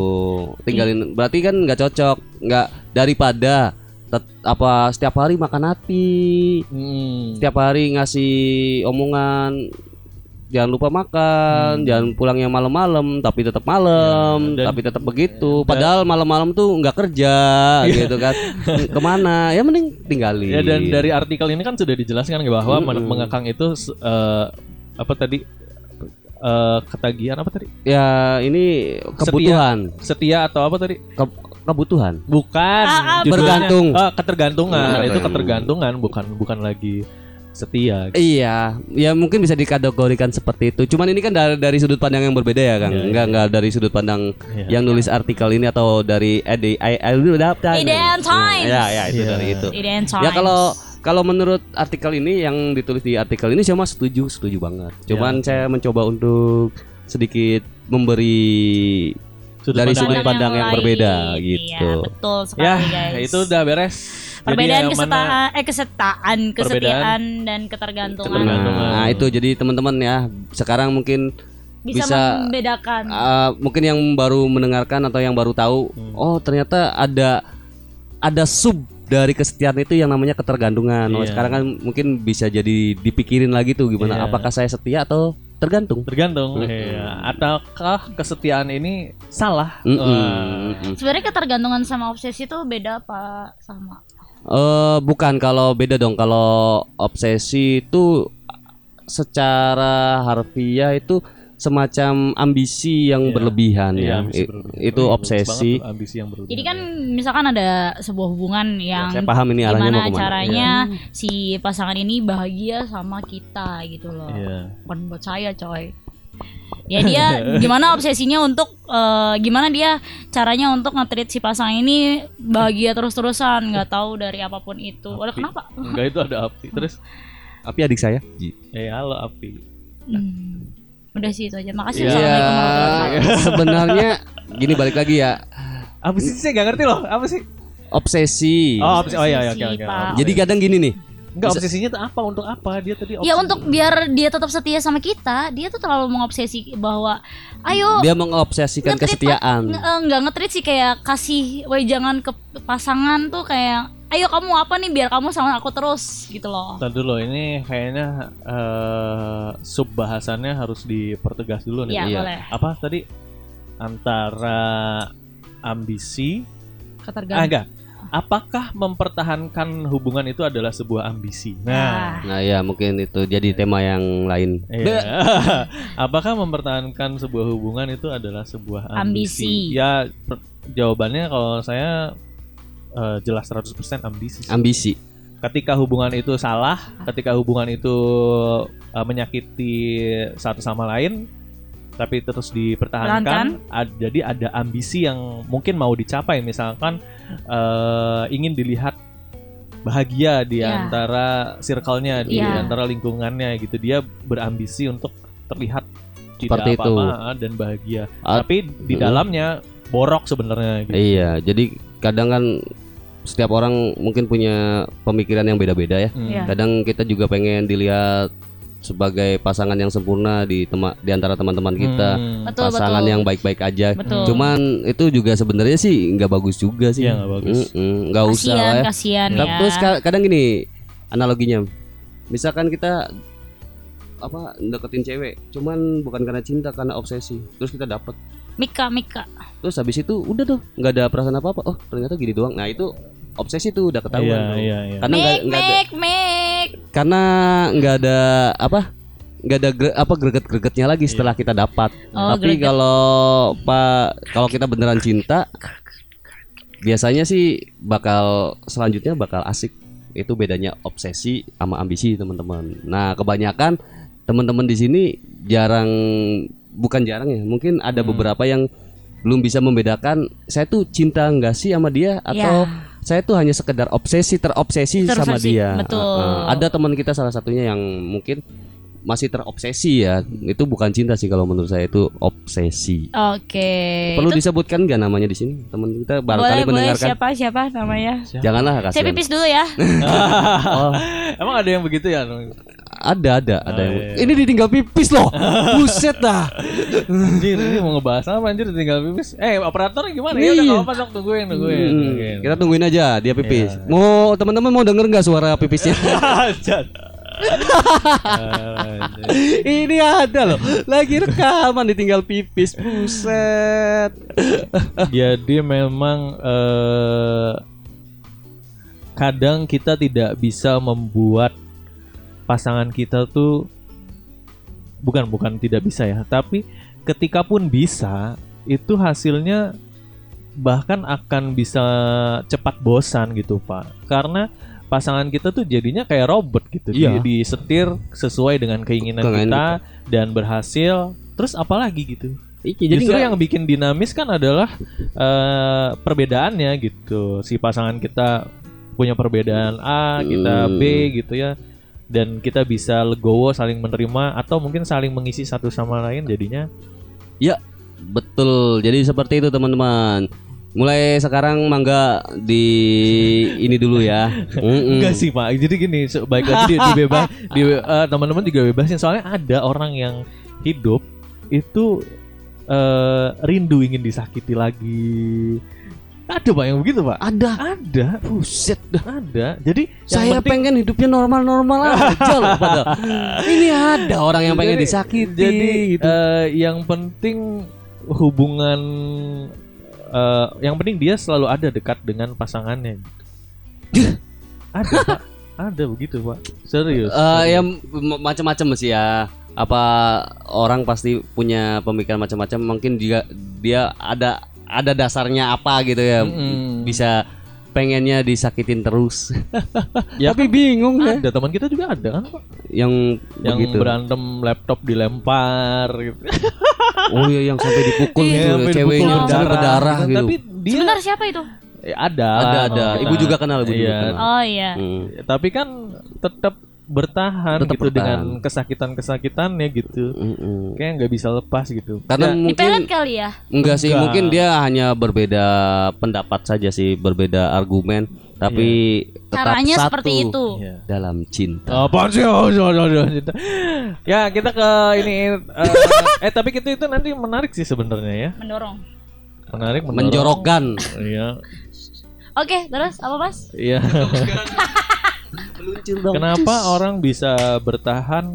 Speaker 2: tinggalin. Berarti kan nggak cocok, nggak daripada tet- apa setiap hari makan hati,
Speaker 1: Hmm.
Speaker 2: setiap hari ngasih omongan jangan lupa makan, jangan pulangnya malam-malam, tapi tetap malam,
Speaker 1: Ya, dan-
Speaker 2: tapi tetap begitu. Padahal malam-malam tuh nggak kerja, gitu kan. Ke mana? Ya mending tinggalin.
Speaker 1: Ya dan dari artikel ini kan sudah dijelaskan bahwa
Speaker 2: Mm-mm.
Speaker 1: mengekang itu eh, apa tadi eh, ketagihan apa tadi?
Speaker 2: ya ini kebutuhan,
Speaker 1: Setia atau apa tadi?
Speaker 2: Ke- kebutuhan.
Speaker 1: Bukan.
Speaker 3: Ah, ah.
Speaker 2: Bergantung.
Speaker 1: Ah, ketergantungan.
Speaker 2: Hmm.
Speaker 1: itu ketergantungan bukan bukan lagi setia.
Speaker 2: Iya, ya mungkin bisa dikategorikan seperti itu. Cuman ini kan dari, dari sudut pandang yang berbeda ya, Kang.
Speaker 1: Iya,
Speaker 2: Enggak enggak dari sudut pandang
Speaker 1: Iya.
Speaker 2: yang nulis artikel ini atau dari ide
Speaker 3: Idean Times.
Speaker 2: Ya, ya itu
Speaker 1: Iya.
Speaker 2: dari itu. Ya kalau kalau menurut artikel ini yang ditulis di artikel ini saya mah setuju, setuju banget. Cuman saya mencoba untuk sedikit memberi
Speaker 1: Sudut
Speaker 2: dari
Speaker 1: pandang
Speaker 2: sudut pandang yang
Speaker 3: lain.
Speaker 2: berbeda
Speaker 3: Iya,
Speaker 2: gitu.
Speaker 3: betul sekali
Speaker 1: Ya,
Speaker 3: guys.
Speaker 1: itu udah beres. Jadi
Speaker 3: perbedaan kesetaan eh kesetaan, kesetiaan dan ketergantungan.
Speaker 1: Ketergantungan.
Speaker 2: Nah, itu jadi teman-teman ya, sekarang mungkin
Speaker 3: Bisa,
Speaker 2: bisa,
Speaker 3: membedakan.
Speaker 2: Uh, mungkin yang baru mendengarkan atau yang baru tahu,
Speaker 1: Hmm.
Speaker 2: oh ternyata ada ada sub dari kesetiaan itu yang namanya ketergantungan. Oh,
Speaker 1: Iya.
Speaker 2: sekarang kan mungkin bisa jadi dipikirin lagi tuh gimana
Speaker 1: Iya.
Speaker 2: apakah saya setia atau tergantung.
Speaker 1: tergantung
Speaker 2: Mm-mm.
Speaker 1: iya. ataukah kesetiaan ini salah
Speaker 2: Mm-mm,
Speaker 1: Wah.
Speaker 2: mm-mm.
Speaker 3: Sebenarnya ketergantungan sama obsesi itu beda apa sama?
Speaker 2: Eh, bukan kalau beda dong kalau obsesi itu secara harfiah itu semacam ambisi yang
Speaker 1: Iya.
Speaker 2: berlebihan
Speaker 1: Iya,
Speaker 2: ya.
Speaker 1: ambisi berlebihan.
Speaker 2: itu
Speaker 1: Bagus
Speaker 2: obsesi.
Speaker 1: ambisi yang berlebihan
Speaker 3: Jadi kan misalkan ada sebuah hubungan yang
Speaker 2: saya paham ini arahnya mau
Speaker 3: gimana
Speaker 2: ke mana.
Speaker 3: caranya si pasangan ini bahagia sama kita gitu loh.
Speaker 1: Iya.
Speaker 3: Bukan buat saya coy. Ya dia gimana obsesinya untuk eh, gimana dia caranya untuk nge-treat si pasangan ini bahagia terus-terusan nggak tahu dari apa pun itu. Waduh kenapa?
Speaker 1: enggak itu ada api terus
Speaker 2: Tapi adik saya.
Speaker 1: eh halo api
Speaker 3: Hmm. Udah sih itu aja. Makasih. Assalamualaikum warahmatullahi wabarakatuh.
Speaker 2: sebenarnya gini balik lagi ya.
Speaker 1: apa sih saya nggak ngerti loh apa sih
Speaker 2: Obsesi.
Speaker 1: oh obsesi oh iya iya, oke.
Speaker 2: Jadi kadang gini nih.
Speaker 1: Enggak obsesinya tuh apa untuk apa dia tadi
Speaker 3: Ya
Speaker 1: obsesi.
Speaker 3: untuk biar dia tetap setia sama kita, dia tuh terlalu mengobsesi bahwa ayo
Speaker 2: Dia mengobsesikan kesetiaan.
Speaker 3: nge- eh, nggak nge-treat sih kayak kasih jangan ke pasangan tuh kayak ayo kamu apa nih biar kamu sama aku terus gitu loh.
Speaker 1: Ntar dulu ini kayaknya eh, sub bahasannya harus dipertegas dulu nih.
Speaker 3: Iya,
Speaker 2: Iya.
Speaker 3: boleh.
Speaker 1: Apa tadi antara ambisi ah
Speaker 3: Ketergantungan.
Speaker 1: enggak apakah mempertahankan hubungan itu adalah sebuah ambisi nah
Speaker 2: Nah ya mungkin itu jadi tema yang lain.
Speaker 1: Iya. apakah mempertahankan sebuah hubungan itu adalah sebuah
Speaker 3: Ambisi.
Speaker 1: ambisi, ya per- jawabannya kalau saya eh, jelas 100% ambisi sih.
Speaker 2: Ambisi.
Speaker 1: ketika hubungan itu salah, ketika hubungan itu uh, menyakiti satu sama lain, tapi terus dipertahankan, ad- jadi ada ambisi yang mungkin mau dicapai, misalkan uh, ingin dilihat bahagia di
Speaker 3: Ya.
Speaker 1: antara circle-nya, di
Speaker 3: Ya.
Speaker 1: antara lingkungannya gitu, dia berambisi untuk terlihat
Speaker 2: Seperti
Speaker 1: tidak
Speaker 2: itu.
Speaker 1: apa-apa dan bahagia,
Speaker 2: Ah,
Speaker 1: tapi di dalamnya borok sebenarnya. Gitu.
Speaker 2: Iya, jadi kadang kan setiap orang mungkin punya pemikiran yang beda-beda ya.
Speaker 1: Hmm.
Speaker 3: Iya.
Speaker 2: Kadang kita juga pengen dilihat sebagai pasangan yang sempurna di tema di antara teman-teman kita.
Speaker 1: Hmm.
Speaker 3: Betul
Speaker 2: pasangan
Speaker 3: betul.
Speaker 2: yang baik-baik aja.
Speaker 3: Betul.
Speaker 2: Cuman itu juga sebenarnya sih nggak bagus juga sih.
Speaker 1: Iya, nggak bagus.
Speaker 2: Nggak usah lah ya.
Speaker 3: kasihan
Speaker 2: Tapi
Speaker 3: ya.
Speaker 2: Terus ka- kadang gini analoginya, misalkan kita apa deketin cewek, cuman bukan karena cinta, karena obsesi. Terus kita dapet,
Speaker 3: Mika Mika.
Speaker 2: terus habis itu udah tuh nggak ada perasaan apa apa. Oh ternyata gini doang. Nah itu obsesi tuh udah ketahuan.
Speaker 1: Iya,
Speaker 2: tuh.
Speaker 1: iya, iya.
Speaker 2: Karena nggak
Speaker 3: Mik
Speaker 2: nggak ada,
Speaker 3: Mik.
Speaker 2: karena nggak ada apa nggak ada gre- apa greget-gregetnya lagi setelah kita dapat.
Speaker 3: Oh,
Speaker 2: Tapi kalau pak kalau kita beneran cinta, biasanya sih bakal selanjutnya bakal asik. Itu bedanya obsesi sama ambisi teman-teman. Nah kebanyakan teman-teman di sini jarang bukan jarang ya, mungkin ada
Speaker 1: Hmm.
Speaker 2: beberapa yang belum bisa membedakan saya tuh cinta nggak sih sama dia atau
Speaker 3: Ya.
Speaker 2: Saya tuh hanya sekedar obsesi terobsesi sama
Speaker 3: Terobsesi,
Speaker 2: dia.
Speaker 3: betul.
Speaker 2: Uh, uh, ada teman kita salah satunya yang mungkin masih terobsesi ya. Itu bukan cinta sih kalau menurut saya itu obsesi.
Speaker 3: Oke.
Speaker 2: Perlu
Speaker 3: Itu
Speaker 2: disebutkan nggak namanya di sini? Teman kita barangkali
Speaker 3: boleh boleh
Speaker 2: mendengarkan.
Speaker 3: siapa siapa namanya?
Speaker 2: Janganlah
Speaker 3: Saya
Speaker 2: kasihan.
Speaker 3: pipis dulu ya.
Speaker 2: Oh,
Speaker 1: Emang ada yang begitu ya?
Speaker 2: Ada ada ada yang
Speaker 1: iya.
Speaker 2: ini ditinggal pipis loh buset dah
Speaker 1: Anjir, ini mau ngebahas apa anjir tinggal pipis. Eh, operatornya gimana? Ya udah
Speaker 2: Iya.
Speaker 1: enggak apa-apa sok tungguin, tungguin.
Speaker 2: Hmm,
Speaker 1: tungguin.
Speaker 2: kita tungguin aja dia pipis
Speaker 1: Iya.
Speaker 2: mau teman-teman mau denger nggak suara pipisnya ini ada loh lagi rekaman ditinggal pipis buset
Speaker 1: Jadi memang eh, kadang kita tidak bisa membuat pasangan kita tuh bukan bukan tidak bisa ya, tapi ketika pun bisa itu hasilnya bahkan akan bisa cepat bosan gitu pak karena pasangan kita tuh jadinya kayak robot gitu di-
Speaker 2: Iya.
Speaker 1: disetir sesuai dengan keinginan
Speaker 2: Keinginan
Speaker 1: kita dan berhasil terus apalagi gitu
Speaker 2: Iya, jadi
Speaker 1: Justru
Speaker 2: nggak-
Speaker 1: yang bikin dinamis kan adalah eh, perbedaannya gitu. Si pasangan kita punya perbedaan A, kita
Speaker 2: Hmm.
Speaker 1: B gitu ya. Dan kita bisa legowo saling menerima atau mungkin saling mengisi satu sama lain jadinya
Speaker 2: Betul. Jadi seperti itu teman-teman. Mulai sekarang mangga di ini dulu ya. Mm-mm.
Speaker 1: enggak sih Pak. Jadi gini, baik lagi di, dibebas di eh, teman-teman juga bebasin soalnya ada orang yang hidup itu eh, rindu ingin disakiti lagi. Ada Pak yang begitu Pak?
Speaker 2: Ada.
Speaker 1: Ada.
Speaker 2: Buset dah.
Speaker 1: Ada. Jadi yang
Speaker 2: Saya
Speaker 1: penting-
Speaker 2: pengen hidupnya normal-normal aja loh padahal. Ini ada orang yang pengen
Speaker 1: Jadi-
Speaker 2: disakiti
Speaker 1: Jadi
Speaker 2: gitu.
Speaker 1: eh, yang penting hubungan eh, yang penting dia selalu ada dekat dengan pasangannya. Ada pak, ada begitu pak. Serius.
Speaker 2: Eh, ya m- macam-macam sih ya. Apa orang pasti punya pemikiran macam-macam. Mungkin juga dia ada ada dasarnya apa gitu ya.
Speaker 1: Mm-mm.
Speaker 2: Bisa pengennya disakitin terus.
Speaker 1: Ya
Speaker 2: Tapi bingung ya.
Speaker 1: ada teman kita juga ada kan pak,
Speaker 2: Yang
Speaker 1: yang
Speaker 2: begitu.
Speaker 1: berantem laptop dilempar. Gitu.
Speaker 2: Oh iya yang sampai dipukul
Speaker 1: Iya,
Speaker 2: gitu
Speaker 1: sampai
Speaker 2: ceweknya
Speaker 1: dipukul
Speaker 2: sampai berdarah gitu.
Speaker 1: Tapi dia
Speaker 3: Sebentar siapa itu?
Speaker 1: Eh, ada,
Speaker 2: Ada, ada.
Speaker 1: Oh,
Speaker 2: Ibu juga kenal, ibu juga
Speaker 1: Iya.
Speaker 2: kenal.
Speaker 3: Oh iya.
Speaker 2: Hmm.
Speaker 1: Tapi kan tetap bertahan
Speaker 2: Tetap
Speaker 1: gitu
Speaker 2: bertahan.
Speaker 1: dengan kesakitan-kesakitannya gitu.
Speaker 2: Mm-mm.
Speaker 1: Kayak nggak bisa lepas gitu.
Speaker 2: Karena
Speaker 1: Ya,
Speaker 2: mungkin
Speaker 3: kali ya?
Speaker 2: enggak sih,
Speaker 1: Enggak.
Speaker 2: mungkin dia hanya berbeda pendapat saja sih, berbeda argumen, tapi tetap
Speaker 3: Caranya
Speaker 2: satu
Speaker 3: seperti itu.
Speaker 1: Iya.
Speaker 2: dalam cinta.
Speaker 1: Apaan sih? Oh, oh, oh, oh, cinta. Ya kita ke ini eh, eh tapi itu itu nanti menarik sih sebenarnya ya.
Speaker 3: Mendorong.
Speaker 1: Menarik, mendorong.
Speaker 2: Menjorokkan.
Speaker 1: Iya.
Speaker 3: Oke, terus apa mas?
Speaker 1: Iya. Kenapa orang bisa bertahan?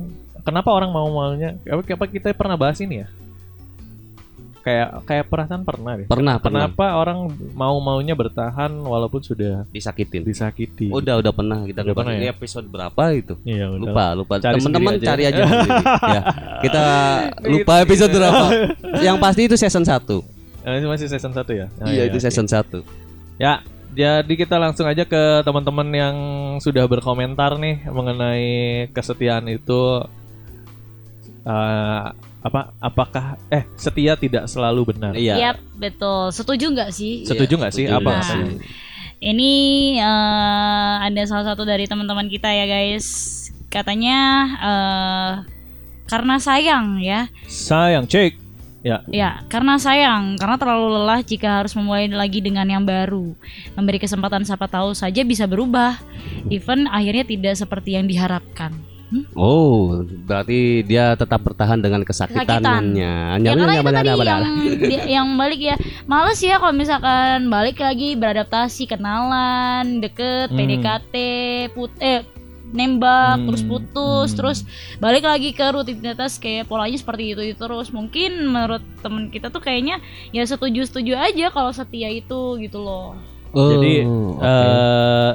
Speaker 1: Kenapa orang mau maunya? Apa kita pernah bahas ini ya? Kayak kayak perasaan pernah deh.
Speaker 2: Pernah, pernah
Speaker 1: Kenapa orang mau maunya bertahan walaupun sudah
Speaker 2: disakitin.
Speaker 1: disakiti?
Speaker 2: Udah udah pernah kita
Speaker 1: Udah pernah
Speaker 2: Ini
Speaker 1: ya?
Speaker 2: episode berapa itu?
Speaker 1: Iya, udah.
Speaker 2: Lupa, lupa. Teman-teman cari aja ya. Kita lupa episode berapa. Yang pasti itu season 1.
Speaker 1: Eh, Ini masih season 1 ya? Ah,
Speaker 2: Iya, itu
Speaker 1: oke.
Speaker 2: season 1.
Speaker 1: Ya, jadi kita langsung aja ke teman-teman yang sudah berkomentar nih mengenai kesetiaan itu eh, apa apakah eh setia tidak selalu benar.
Speaker 2: Iya.
Speaker 3: Yap, betul. Setuju nggak sih?
Speaker 1: Setuju nggak sih? Apa?
Speaker 3: nggak sih? Ini eh, ada salah satu dari teman-teman kita ya guys. Katanya eh, karena sayang ya.
Speaker 1: Sayang, cek. Ya,
Speaker 3: Ya, karena sayang, karena terlalu lelah jika harus memulai lagi dengan yang baru. Memberi kesempatan siapa tahu saja bisa berubah. Even akhirnya tidak seperti yang diharapkan. Hmm?
Speaker 2: Oh, berarti dia tetap bertahan dengan kesakitannya.
Speaker 3: Ya karena itu tadi yang yang balik ya males ya kalau misalkan balik lagi beradaptasi kenalan deket
Speaker 1: Hmm.
Speaker 3: PDKT put eh nembak
Speaker 1: Hmm,
Speaker 3: terus putus
Speaker 1: hmm.
Speaker 3: terus balik lagi ke rutinitas kayak polanya seperti itu itu terus mungkin menurut temen kita tuh kayaknya ya setuju setuju aja kalau setia itu gitu loh
Speaker 2: Oh,
Speaker 1: jadi
Speaker 2: oke.
Speaker 1: eh,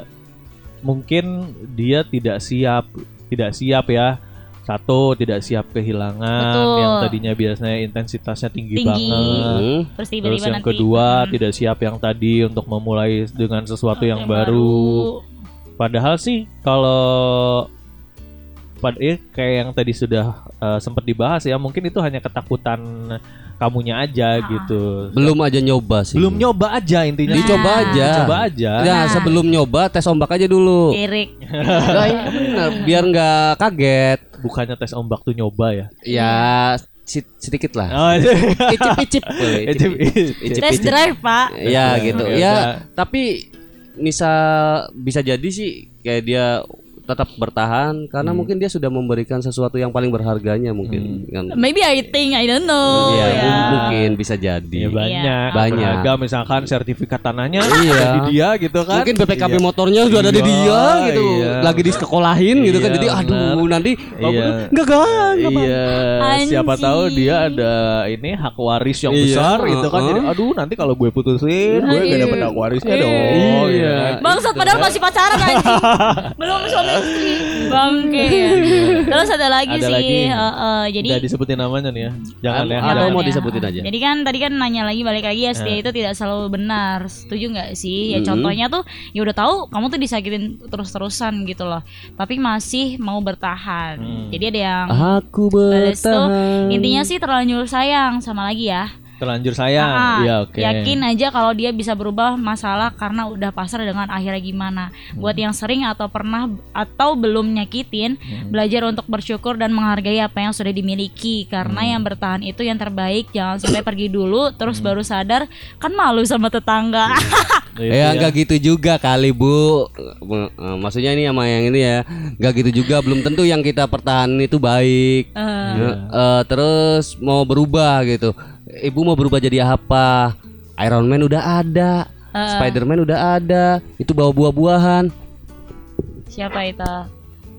Speaker 1: mungkin dia tidak siap, tidak siap ya. Satu tidak siap kehilangan
Speaker 3: Betul.
Speaker 1: yang tadinya biasanya intensitasnya tinggi,
Speaker 3: Tinggi.
Speaker 1: banget.
Speaker 2: Hmm.
Speaker 3: terus
Speaker 1: yang
Speaker 3: nanti
Speaker 1: kedua
Speaker 3: hmm,
Speaker 1: tidak siap yang tadi untuk memulai dengan sesuatu yang,
Speaker 3: yang
Speaker 1: baru. Padahal sih kalau pada eh, kayak yang tadi sudah eh, sempat dibahas ya, mungkin itu hanya ketakutan kamunya aja
Speaker 3: Ah.
Speaker 1: gitu.
Speaker 2: Belum aja nyoba sih.
Speaker 1: Belum nyoba aja intinya.
Speaker 3: Nah.
Speaker 2: Dicoba aja.
Speaker 1: Coba aja.
Speaker 2: Ya,
Speaker 3: Nah.
Speaker 2: sebelum nyoba tes ombak aja dulu.
Speaker 3: Erik
Speaker 2: Nah, iya bener, biar nggak kaget.
Speaker 1: Bukannya tes ombak tuh nyoba ya.
Speaker 2: Ya sedikit lah.
Speaker 1: Oh,
Speaker 2: Icip-icip. boleh,
Speaker 1: Icip-
Speaker 2: icip-icip.
Speaker 1: icip.
Speaker 3: test drive pak
Speaker 2: Ya gitu. Ya,
Speaker 1: udah.
Speaker 2: tapi misal bisa jadi sih kayak dia tetap bertahan karena
Speaker 1: Hmm.
Speaker 2: mungkin dia sudah memberikan sesuatu yang paling berharganya mungkin kan.
Speaker 3: Maybe I think I don't know.
Speaker 2: Iya,
Speaker 3: ya.
Speaker 2: mung- mungkin bisa jadi.
Speaker 1: Ya banyak,
Speaker 2: Banyak.
Speaker 1: Beragam, misalkan sertifikat tanahnya
Speaker 2: Iya.
Speaker 1: ada di dia gitu kan.
Speaker 2: Mungkin BPKB
Speaker 1: Iya.
Speaker 2: motornya sudah ada di
Speaker 1: Iya,
Speaker 2: dia gitu.
Speaker 1: iya.
Speaker 2: Lagi disekolahin gitu kan.
Speaker 1: Iya,
Speaker 2: Jadi aduh
Speaker 1: benar.
Speaker 2: nanti
Speaker 1: Iya.
Speaker 2: enggak enggak enggak.
Speaker 1: Iya, siapa tahu dia ada ini hak waris yang
Speaker 2: Iya,
Speaker 1: besar gitu kan.
Speaker 2: uh-uh.
Speaker 1: Jadi aduh nanti kalau gue putusin, gue gak
Speaker 3: Iya.
Speaker 1: dapet hak warisnya
Speaker 3: Iya.
Speaker 1: dong.
Speaker 2: Iya.
Speaker 1: gitu kan.
Speaker 3: Bangsat padahal masih pacaran anjing. Belum suami Bangke. Terus ada lagi
Speaker 1: Ada
Speaker 3: sih.
Speaker 1: lagi.
Speaker 3: heeh, jadi
Speaker 1: Udah disebutin namanya nih ya. Jangan ya.
Speaker 2: Atau mau
Speaker 3: ya.
Speaker 2: disebutin aja?
Speaker 3: Jadi kan tadi kan nanya lagi balik lagi
Speaker 1: Eh.
Speaker 3: STI itu tidak selalu benar. Setuju nggak sih? Ya contohnya tuh ya udah tahu kamu tuh disakitin terus-terusan gitu loh. Tapi masih mau bertahan.
Speaker 1: Hmm.
Speaker 3: Jadi ada yang
Speaker 2: Aku
Speaker 3: balas tuh
Speaker 2: bertahan.
Speaker 3: intinya sih terlanjur sayang sama lagi ya.
Speaker 1: Terlanjur sayang.
Speaker 3: Ah,
Speaker 1: Iya, oke.
Speaker 3: Yakin aja kalau dia bisa berubah masalah karena udah pasrah dengan akhirnya gimana. Buat
Speaker 1: Hmm.
Speaker 3: yang sering atau pernah atau belum nyakitin,
Speaker 1: Hmm.
Speaker 3: belajar untuk bersyukur dan menghargai apa yang sudah dimiliki. Karena
Speaker 1: Hmm.
Speaker 3: yang bertahan itu yang terbaik. Jangan sampai pergi dulu terus baru sadar kan malu sama tetangga.
Speaker 1: Itu
Speaker 2: Ya enggak gitu juga kali Bu. Eh, Maksudnya ini sama yang ini ya. Enggak gitu juga belum tentu yang kita pertahanin itu baik. Ya, eh, terus mau berubah gitu. Ibu mau berubah jadi apa? Iron Man udah ada.
Speaker 3: Eh.
Speaker 2: Spider-Man udah ada. Itu bawa buah-buahan.
Speaker 3: siapa itu?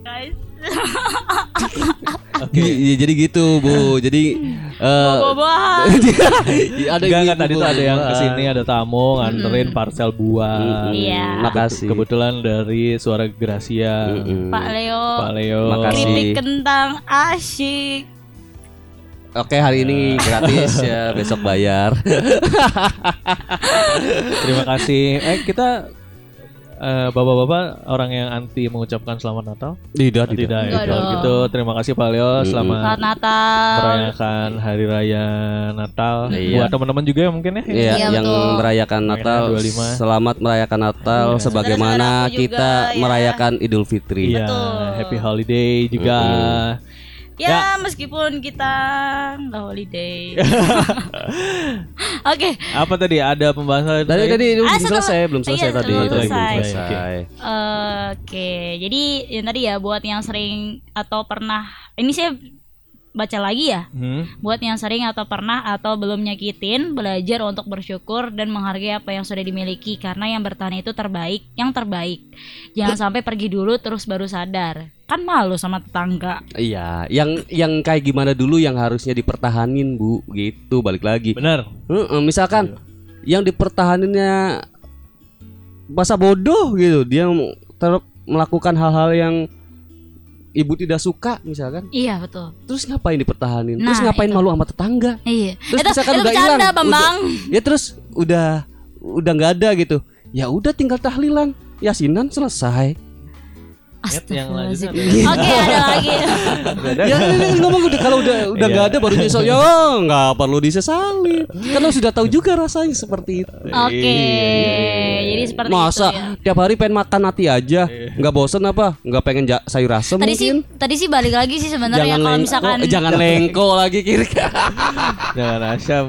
Speaker 3: Guys,
Speaker 2: Jadi, jadi gitu, Bu. Jadi eh
Speaker 3: buah-buahan.
Speaker 2: ada
Speaker 1: Enggak,
Speaker 2: ibu
Speaker 1: enggak tadi tuh ada yang
Speaker 2: ke
Speaker 1: sini ada tamu nganterin parcel buah.
Speaker 3: Iya.
Speaker 2: Makasih.
Speaker 1: Kebetulan dari suara Gracia.
Speaker 2: Mm-mm.
Speaker 3: Pak Leo.
Speaker 1: Pak Leo.
Speaker 2: Makasih.
Speaker 3: Keripik kentang asyik.
Speaker 2: Oke, hari ini gratis ya, besok bayar.
Speaker 1: Terima kasih. Eh kita eh, bapak-bapak orang yang anti mengucapkan selamat Natal?
Speaker 2: Tidak,
Speaker 1: Tidak, ya.
Speaker 3: Enggak
Speaker 1: Kalau
Speaker 3: dong.
Speaker 1: gitu terima kasih Pak Leo selamat
Speaker 3: Selamat Natal.
Speaker 1: merayakan hari raya Natal
Speaker 2: Iya.
Speaker 1: buat teman-teman juga ya mungkin ya.
Speaker 2: Iya,
Speaker 3: Iya,
Speaker 2: yang
Speaker 3: betul.
Speaker 2: merayakan Natal,
Speaker 1: 25.
Speaker 2: selamat merayakan Natal
Speaker 1: Iya.
Speaker 2: sebagaimana
Speaker 3: juga,
Speaker 2: kita
Speaker 3: ya.
Speaker 2: merayakan Idul Fitri.
Speaker 1: Iya,
Speaker 3: Betul.
Speaker 1: happy holiday juga.
Speaker 3: Ya, meskipun kita nggak holiday. Oke,
Speaker 1: Apa tadi? Ada pembahasan
Speaker 2: Tadi tadi belum
Speaker 3: Ah,
Speaker 2: selesai, belum
Speaker 3: iya,
Speaker 2: selesai tadi,
Speaker 3: belum
Speaker 2: tadi belum
Speaker 3: selesai. oke. Jadi yang tadi ya buat yang sering atau pernah ini saya baca lagi ya.
Speaker 1: Hmm?
Speaker 3: Buat yang sering atau pernah atau belum nyakitin, belajar untuk bersyukur dan menghargai apa yang sudah dimiliki karena yang bertahan itu terbaik, yang terbaik. Jangan sampai pergi dulu terus baru sadar. Kan malu sama tetangga.
Speaker 2: Iya, yang yang kayak gimana dulu yang harusnya dipertahanin, Bu, gitu balik lagi.
Speaker 1: Benar.
Speaker 2: Heeh, misalkan yang dipertahaninnya masa bodoh gitu, dia ter- melakukan hal-hal yang ibu tidak suka misalkan.
Speaker 3: Iya, betul.
Speaker 2: Terus ngapain dipertahanin? terus
Speaker 3: Nah,
Speaker 2: ngapain
Speaker 3: itu.
Speaker 2: malu sama tetangga?
Speaker 3: Iya.
Speaker 2: Terus
Speaker 3: itu
Speaker 2: misalkan
Speaker 3: itu
Speaker 2: udah hilang. Ya terus udah udah nggak ada gitu. Ya udah tinggal tahlilan, yasinan selesai.
Speaker 1: Nyet, yang lanjut ada.
Speaker 3: Oke, ada lagi.
Speaker 2: Ya ini ngomong udah kalau udah udah
Speaker 1: Iya.
Speaker 2: nggak ada baru nyesel ya nggak perlu disesali karena sudah tahu juga rasanya seperti itu
Speaker 3: Oke. Jadi seperti
Speaker 2: masa
Speaker 3: itu ya.
Speaker 2: tiap hari pengen makan nati aja nggak bosen apa nggak pengen sayur asem
Speaker 3: Tadi sih tadi sih balik lagi sih sebenarnya kalau misalkan
Speaker 2: jangan lengko lagi kiri
Speaker 1: Jangan asam.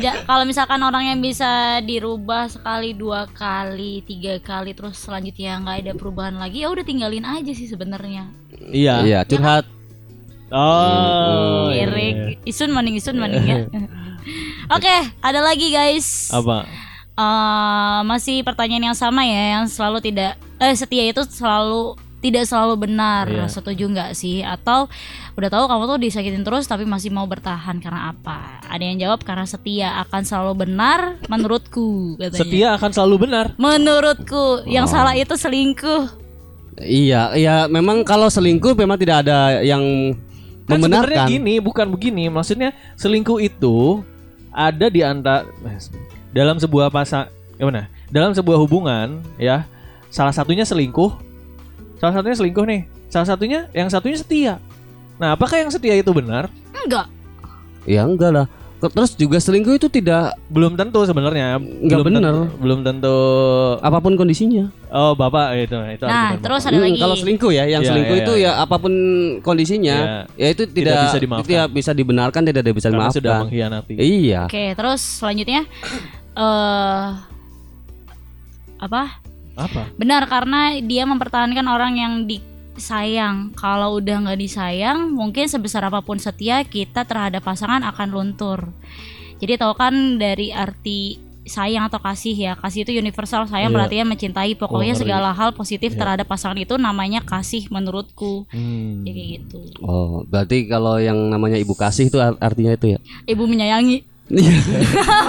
Speaker 3: ja- kalau misalkan orang yang bisa dirubah sekali dua kali tiga kali terus selanjutnya nggak ada perubahan lagi ya udah tinggalin aja sih sebenarnya.
Speaker 1: Iya.
Speaker 2: iya curhat
Speaker 1: Oh. iya.
Speaker 3: Erik, isun maning isun maning ya. Oke, ada lagi guys.
Speaker 1: Apa?
Speaker 3: Eh, masih pertanyaan yang sama ya yang selalu tidak eh setia itu selalu tidak selalu benar
Speaker 1: Iya.
Speaker 3: setuju nggak sih atau udah tahu kamu tuh disakitin terus tapi masih mau bertahan karena apa ada yang jawab karena setia akan selalu benar menurutku katanya
Speaker 1: Setia akan selalu benar.
Speaker 3: menurutku yang salah itu selingkuh
Speaker 2: iya iya memang kalau selingkuh memang tidak ada yang
Speaker 1: Kan sebenarnya
Speaker 2: membenarkan
Speaker 1: gini, bukan begini. Maksudnya selingkuh itu ada di antara dalam sebuah pasang gimana? Dalam sebuah hubungan ya, salah satunya selingkuh. Salah satunya selingkuh nih. Salah satunya yang satunya setia. Nah, apakah yang setia itu benar?
Speaker 3: enggak
Speaker 2: ya enggak lah terus juga selingkuh itu tidak
Speaker 1: Belum tentu sebenarnya.
Speaker 2: Nggak
Speaker 1: belum
Speaker 2: benar.
Speaker 1: Tentu, belum tentu.
Speaker 2: apa pun kondisinya
Speaker 1: Oh, Bapak itu itu
Speaker 3: nah terus
Speaker 1: Bapak.
Speaker 3: ada
Speaker 2: Hmm,
Speaker 3: lagi
Speaker 2: Kalau selingkuh ya, yang
Speaker 1: Iya,
Speaker 2: selingkuh
Speaker 1: iya,
Speaker 2: itu
Speaker 1: iya.
Speaker 2: ya apa pun kondisinya, ya itu
Speaker 1: Tidak
Speaker 2: tidak,
Speaker 1: bisa dimaafkan.
Speaker 2: tidak bisa dibenarkan, tidak bisa
Speaker 1: Karena
Speaker 2: dimaafkan.
Speaker 1: sudah mengkhianati.
Speaker 2: Iya.
Speaker 3: oke terus selanjutnya eh apa
Speaker 1: Apa?
Speaker 3: Benar karena dia mempertahankan orang yang di sayang. Kalau udah nggak disayang, mungkin sebesar apa pun setia kita terhadap pasangan akan luntur. Jadi tahu kan dari arti sayang atau kasih ya. Kasih itu universal. Sayang
Speaker 1: Iya.
Speaker 3: berarti mencintai. Pokoknya
Speaker 1: ngeri.
Speaker 3: segala hal positif
Speaker 1: Iya.
Speaker 3: terhadap pasangan itu namanya kasih menurutku.
Speaker 1: Hmm.
Speaker 3: Ya kayak gitu.
Speaker 2: Oh, berarti kalau yang namanya ibu kasih itu art- artinya itu ya?
Speaker 3: Ibu menyayangi.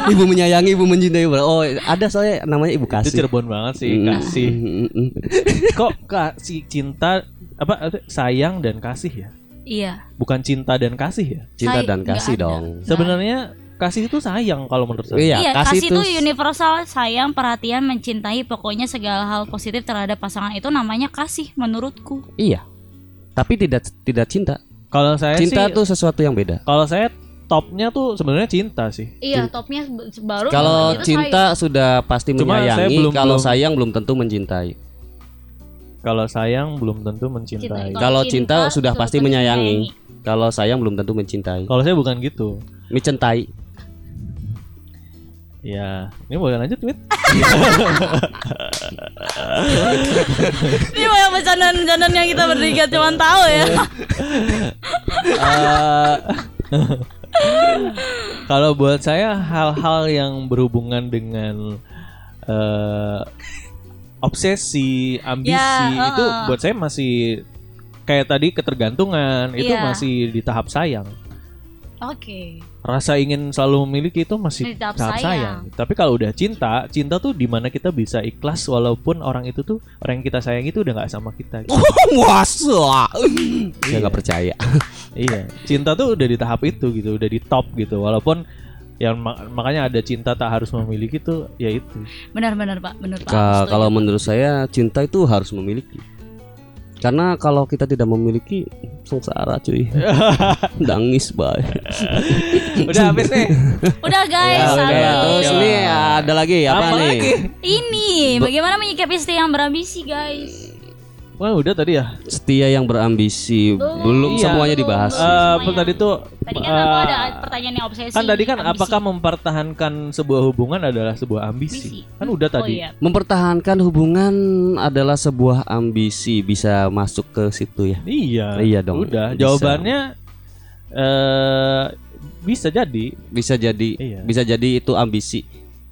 Speaker 2: ibu menyayangi, ibu mencintai. Oh, ada soalnya namanya ibu
Speaker 1: Itu
Speaker 2: kasih.
Speaker 1: Cirebon banget sih kasih. Kok kasih cinta apa sayang dan kasih ya?
Speaker 3: Iya.
Speaker 1: Bukan cinta dan kasih ya?
Speaker 2: Cinta
Speaker 3: Say-
Speaker 2: dan kasih
Speaker 3: ada.
Speaker 2: dong.
Speaker 1: Sebenarnya kasih itu sayang kalau menurut saya.
Speaker 2: Iya,
Speaker 3: Iya,
Speaker 2: kasih
Speaker 3: kasih,
Speaker 2: itu
Speaker 3: universal, sayang, perhatian, mencintai, pokoknya segala hal positif terhadap pasangan itu namanya kasih menurutku.
Speaker 2: Iya. Tapi tidak tidak cinta.
Speaker 1: Kalau saya
Speaker 2: Cinta
Speaker 1: sih
Speaker 2: tuh sesuatu yang beda.
Speaker 1: kalau saya topnya tuh sebenarnya cinta sih.
Speaker 3: Iya, topnya baru
Speaker 2: Kalau cinta sudah pasti menyayangi, kalau sayang belum tentu mencintai.
Speaker 1: Kalau sayang belum tentu mencintai.
Speaker 3: Cinta-
Speaker 2: Kalau cinta sudah pasti menyayangi. Kalau sayang belum tentu mencintai.
Speaker 1: Kalau saya bukan gitu.
Speaker 2: Mencintai.
Speaker 1: Ya, ini boleh lanjut, Wit?
Speaker 3: Ini banyak bercandaan-bercandaan yang kita bertiga cuma tahu ya.
Speaker 1: Eh, Kalau buat saya hal-hal yang berhubungan dengan eh, obsesi, ambisi
Speaker 3: Ya,
Speaker 1: itu
Speaker 3: uh-uh.
Speaker 1: buat saya masih kayak tadi ketergantungan itu
Speaker 3: Iya.
Speaker 1: masih di tahap sayang.
Speaker 3: Oke.
Speaker 1: Rasa ingin selalu memiliki itu masih
Speaker 3: Di tahap
Speaker 1: tahap sayang.
Speaker 3: sayang.
Speaker 1: Tapi kalau udah cinta, cinta tuh di mana kita bisa ikhlas walaupun orang itu tuh orang yang kita sayang itu udah nggak sama kita.
Speaker 2: Wasa. Saya
Speaker 1: Iya.
Speaker 2: nggak percaya.
Speaker 1: Iya, cinta tuh udah di tahap itu gitu, udah di top gitu. Walaupun yang ma- makanya ada cinta tak harus memiliki tuh ya itu.
Speaker 3: Benar-benar Pak, benar Pak.
Speaker 2: Ka- kalau menurut saya cinta itu harus memiliki. Karena kalau kita tidak memiliki sengsara cuy. Nangis bay.
Speaker 1: Udah habis nih.
Speaker 3: Udah guys,
Speaker 1: Ya, udah.
Speaker 3: habis.
Speaker 2: terus ini ada lagi apa,
Speaker 1: Apa
Speaker 2: nih?
Speaker 1: lagi?
Speaker 3: Ini bagaimana menyikapi istri yang berambisi guys?
Speaker 1: Wah, udah tadi ya.
Speaker 2: Setia yang berambisi belum
Speaker 1: Iya.
Speaker 2: semuanya dibahas.
Speaker 1: Eh,
Speaker 3: Semuanya.
Speaker 1: tadi tuh
Speaker 3: Tadi kan aku
Speaker 1: eh,
Speaker 3: ada pertanyaan yang obsesi.
Speaker 1: kan tadi kan
Speaker 3: ambisi.
Speaker 1: apakah mempertahankan sebuah hubungan adalah sebuah ambisi?
Speaker 3: Ambisi.
Speaker 1: Kan udah
Speaker 3: Oh
Speaker 1: tadi.
Speaker 3: iya.
Speaker 2: Mempertahankan hubungan adalah sebuah ambisi bisa masuk ke situ ya.
Speaker 1: Iya.
Speaker 2: Iya dong,
Speaker 1: Udah,
Speaker 2: bisa.
Speaker 1: jawabannya eh bisa jadi.
Speaker 2: Bisa jadi
Speaker 1: Iya.
Speaker 2: bisa jadi itu ambisi.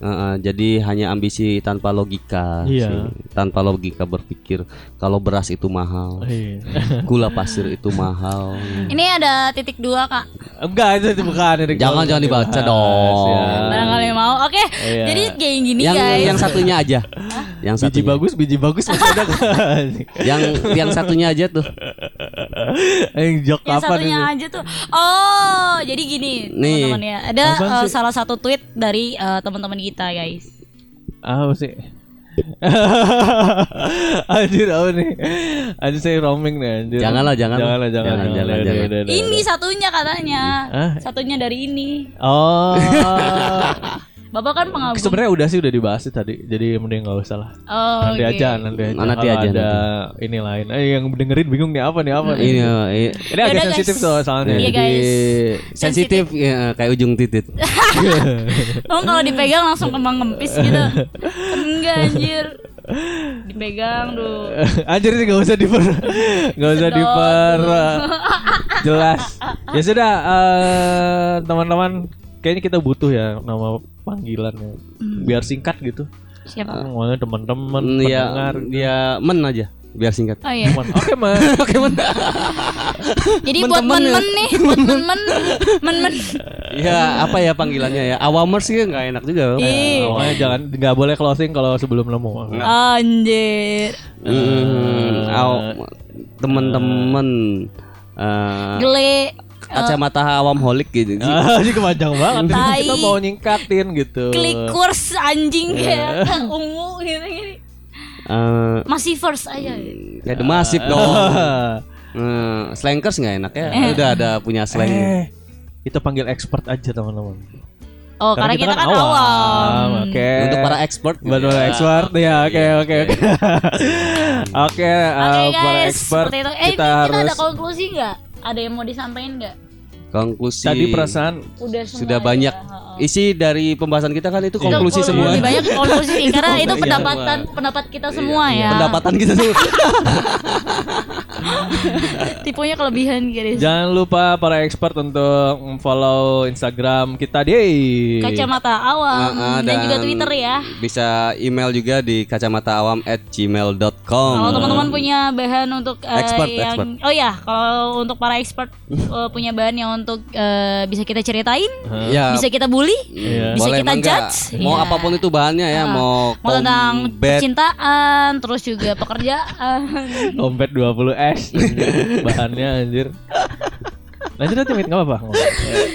Speaker 2: Eh, jadi hanya ambisi tanpa logika,
Speaker 1: Iya.
Speaker 2: sih. tanpa logika berpikir kalau beras itu mahal,
Speaker 1: Iya.
Speaker 2: gula pasir itu mahal.
Speaker 3: Ini ada titik dua kak.
Speaker 1: Enggak, itu bukan ini.
Speaker 2: Jangan- jangan dibaca dong.
Speaker 1: Ya.
Speaker 3: Barangkali mau. Oke.
Speaker 1: Iya.
Speaker 3: Jadi kayak gini
Speaker 2: yang
Speaker 3: guys.
Speaker 2: yang satunya aja, yang
Speaker 1: Biji
Speaker 2: satunya.
Speaker 1: bagus, biji bagus masih ada kan?
Speaker 2: yang yang satunya aja tuh.
Speaker 1: Eh, jok
Speaker 3: yang
Speaker 1: apa
Speaker 3: satunya
Speaker 1: nih?
Speaker 3: aja tuh. Oh, jadi gini
Speaker 2: Nih.
Speaker 3: teman-teman ya. Ada
Speaker 1: sih?
Speaker 3: salah satu tweet dari eh, teman-teman kita guys.
Speaker 1: Apa sih? anjir apa nih? Anjir saya roaming nih anjir.
Speaker 2: Janganlah, jangan.
Speaker 1: Janganlah, jangan.
Speaker 2: Jangan,
Speaker 1: jangan,
Speaker 2: jangan, jangan.
Speaker 1: udah,
Speaker 3: Ini satunya katanya.
Speaker 1: Hah?
Speaker 3: Satunya dari ini.
Speaker 1: Oh.
Speaker 3: Bapak kan pengagum.
Speaker 1: Sebenarnya udah sih udah dibahas sih tadi. Jadi mending nggak usah lah.
Speaker 3: Oh,
Speaker 1: nanti
Speaker 3: oke.
Speaker 1: aja, nanti aja.
Speaker 2: Nanti
Speaker 1: Kalau
Speaker 2: aja,
Speaker 1: ada ini lain. Eh yang dengerin bingung nih apa nih apa nih.
Speaker 2: Ini eh,
Speaker 1: Ini agak
Speaker 3: Yaudah,
Speaker 1: sensitif
Speaker 3: guys.
Speaker 1: soal soalnya.
Speaker 3: Iya,
Speaker 2: jadi
Speaker 3: guys.
Speaker 2: sensitif ya, kayak ujung titit.
Speaker 3: Emang kalau dipegang langsung kembang kempis gitu. Enggak anjir. Dipegang tuh.
Speaker 1: Anjir sih gak usah diper Gak usah diper uh, Jelas Ya sudah eh, Teman-teman Kayaknya kita butuh ya Nama panggilan ya Biar singkat gitu
Speaker 3: Siapa?
Speaker 1: Ngomongnya teman-teman
Speaker 2: Hmm, ya,
Speaker 1: Pendengar
Speaker 2: dia men aja biar singkat.
Speaker 3: Oh iya.
Speaker 1: Teman. Oke man
Speaker 2: Oke, men.
Speaker 3: Jadi
Speaker 2: Men
Speaker 3: buat
Speaker 2: temen ya.
Speaker 3: men-men nih, buat men-men, men-men.
Speaker 2: Ya, apa ya panggilannya ya? Awamers sih nggak enak juga.
Speaker 3: Ih,
Speaker 1: Pokoknya jangan Gak boleh closing kalau sebelum nemu
Speaker 3: anjir.
Speaker 2: Hmm, aw- temen-temen eh,
Speaker 3: Gele.
Speaker 2: Kacamata awam holik gitu sih.
Speaker 1: Ini kepanjang banget
Speaker 3: Tai.
Speaker 1: Kita mau nyingkatin gitu
Speaker 3: Klikurs anjing kayak ungu gitu gini.
Speaker 2: Eh,
Speaker 3: Masih first aja.
Speaker 2: kayak demasif dong. Eh, slankers nggak enak ya? Udah ada punya slang.
Speaker 1: Eh Kita panggil expert aja teman-teman
Speaker 3: Oh, karena, kita, kan awam.
Speaker 1: Oke
Speaker 2: Untuk para expert. gitu
Speaker 1: Buat
Speaker 2: ya.
Speaker 1: para expert ya oke oke oke oke
Speaker 3: Oke
Speaker 1: eh, para
Speaker 3: guys,
Speaker 1: expert
Speaker 3: seperti itu. Eh,
Speaker 1: kita
Speaker 3: kita,
Speaker 1: harus
Speaker 3: ada konklusi nggak? Ada yang mau disampaikan nggak?
Speaker 2: Konklusi.
Speaker 1: tadi perasaan
Speaker 3: Udah
Speaker 2: Sudah
Speaker 3: ya.
Speaker 2: banyak.
Speaker 3: Ha-ha.
Speaker 2: Isi dari pembahasan kita kan itu
Speaker 3: Itu
Speaker 2: konklusi
Speaker 3: lebih
Speaker 2: semua.
Speaker 3: banyak konklusi karena itu
Speaker 2: Iya.
Speaker 3: pendapatan pendapat kita semua ya.
Speaker 2: Pendapatan kita semua.
Speaker 3: Tipenya kelebihan guys.
Speaker 1: Jangan lupa para expert untuk follow Instagram kita di
Speaker 3: Kacamata awam
Speaker 2: Ah, ah,
Speaker 3: dan, juga Twitter ya.
Speaker 2: Bisa email juga di kacamataawam@gmail.com.
Speaker 3: Kalau teman-teman punya bahan untuk eh,
Speaker 2: Expert,
Speaker 3: yang
Speaker 2: expert.
Speaker 3: oh ya, kalau untuk para expert eh, punya bahan yang untuk eh, bisa kita ceritain,
Speaker 2: ya,
Speaker 3: bisa kita bully,
Speaker 1: Iya.
Speaker 3: bisa
Speaker 2: boleh
Speaker 3: kita
Speaker 2: mangga.
Speaker 3: judge.
Speaker 2: Mau
Speaker 3: Iya.
Speaker 2: apa pun itu bahannya ya, mau
Speaker 3: mau tentang
Speaker 2: combat,
Speaker 3: percintaan, terus juga pekerjaan.
Speaker 1: dompet 20 S bahannya anjir. Lanjut aja Mit, nggak apa-apa.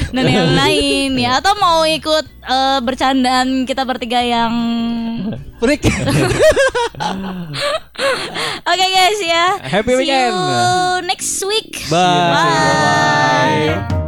Speaker 3: dan yang lain ya atau mau ikut eh, bercandaan kita bertiga yang
Speaker 2: Freak.
Speaker 3: Oke guys ya
Speaker 1: Happy
Speaker 3: See
Speaker 1: weekend.
Speaker 3: you next week
Speaker 1: Bye.
Speaker 3: Bye.
Speaker 1: Bye.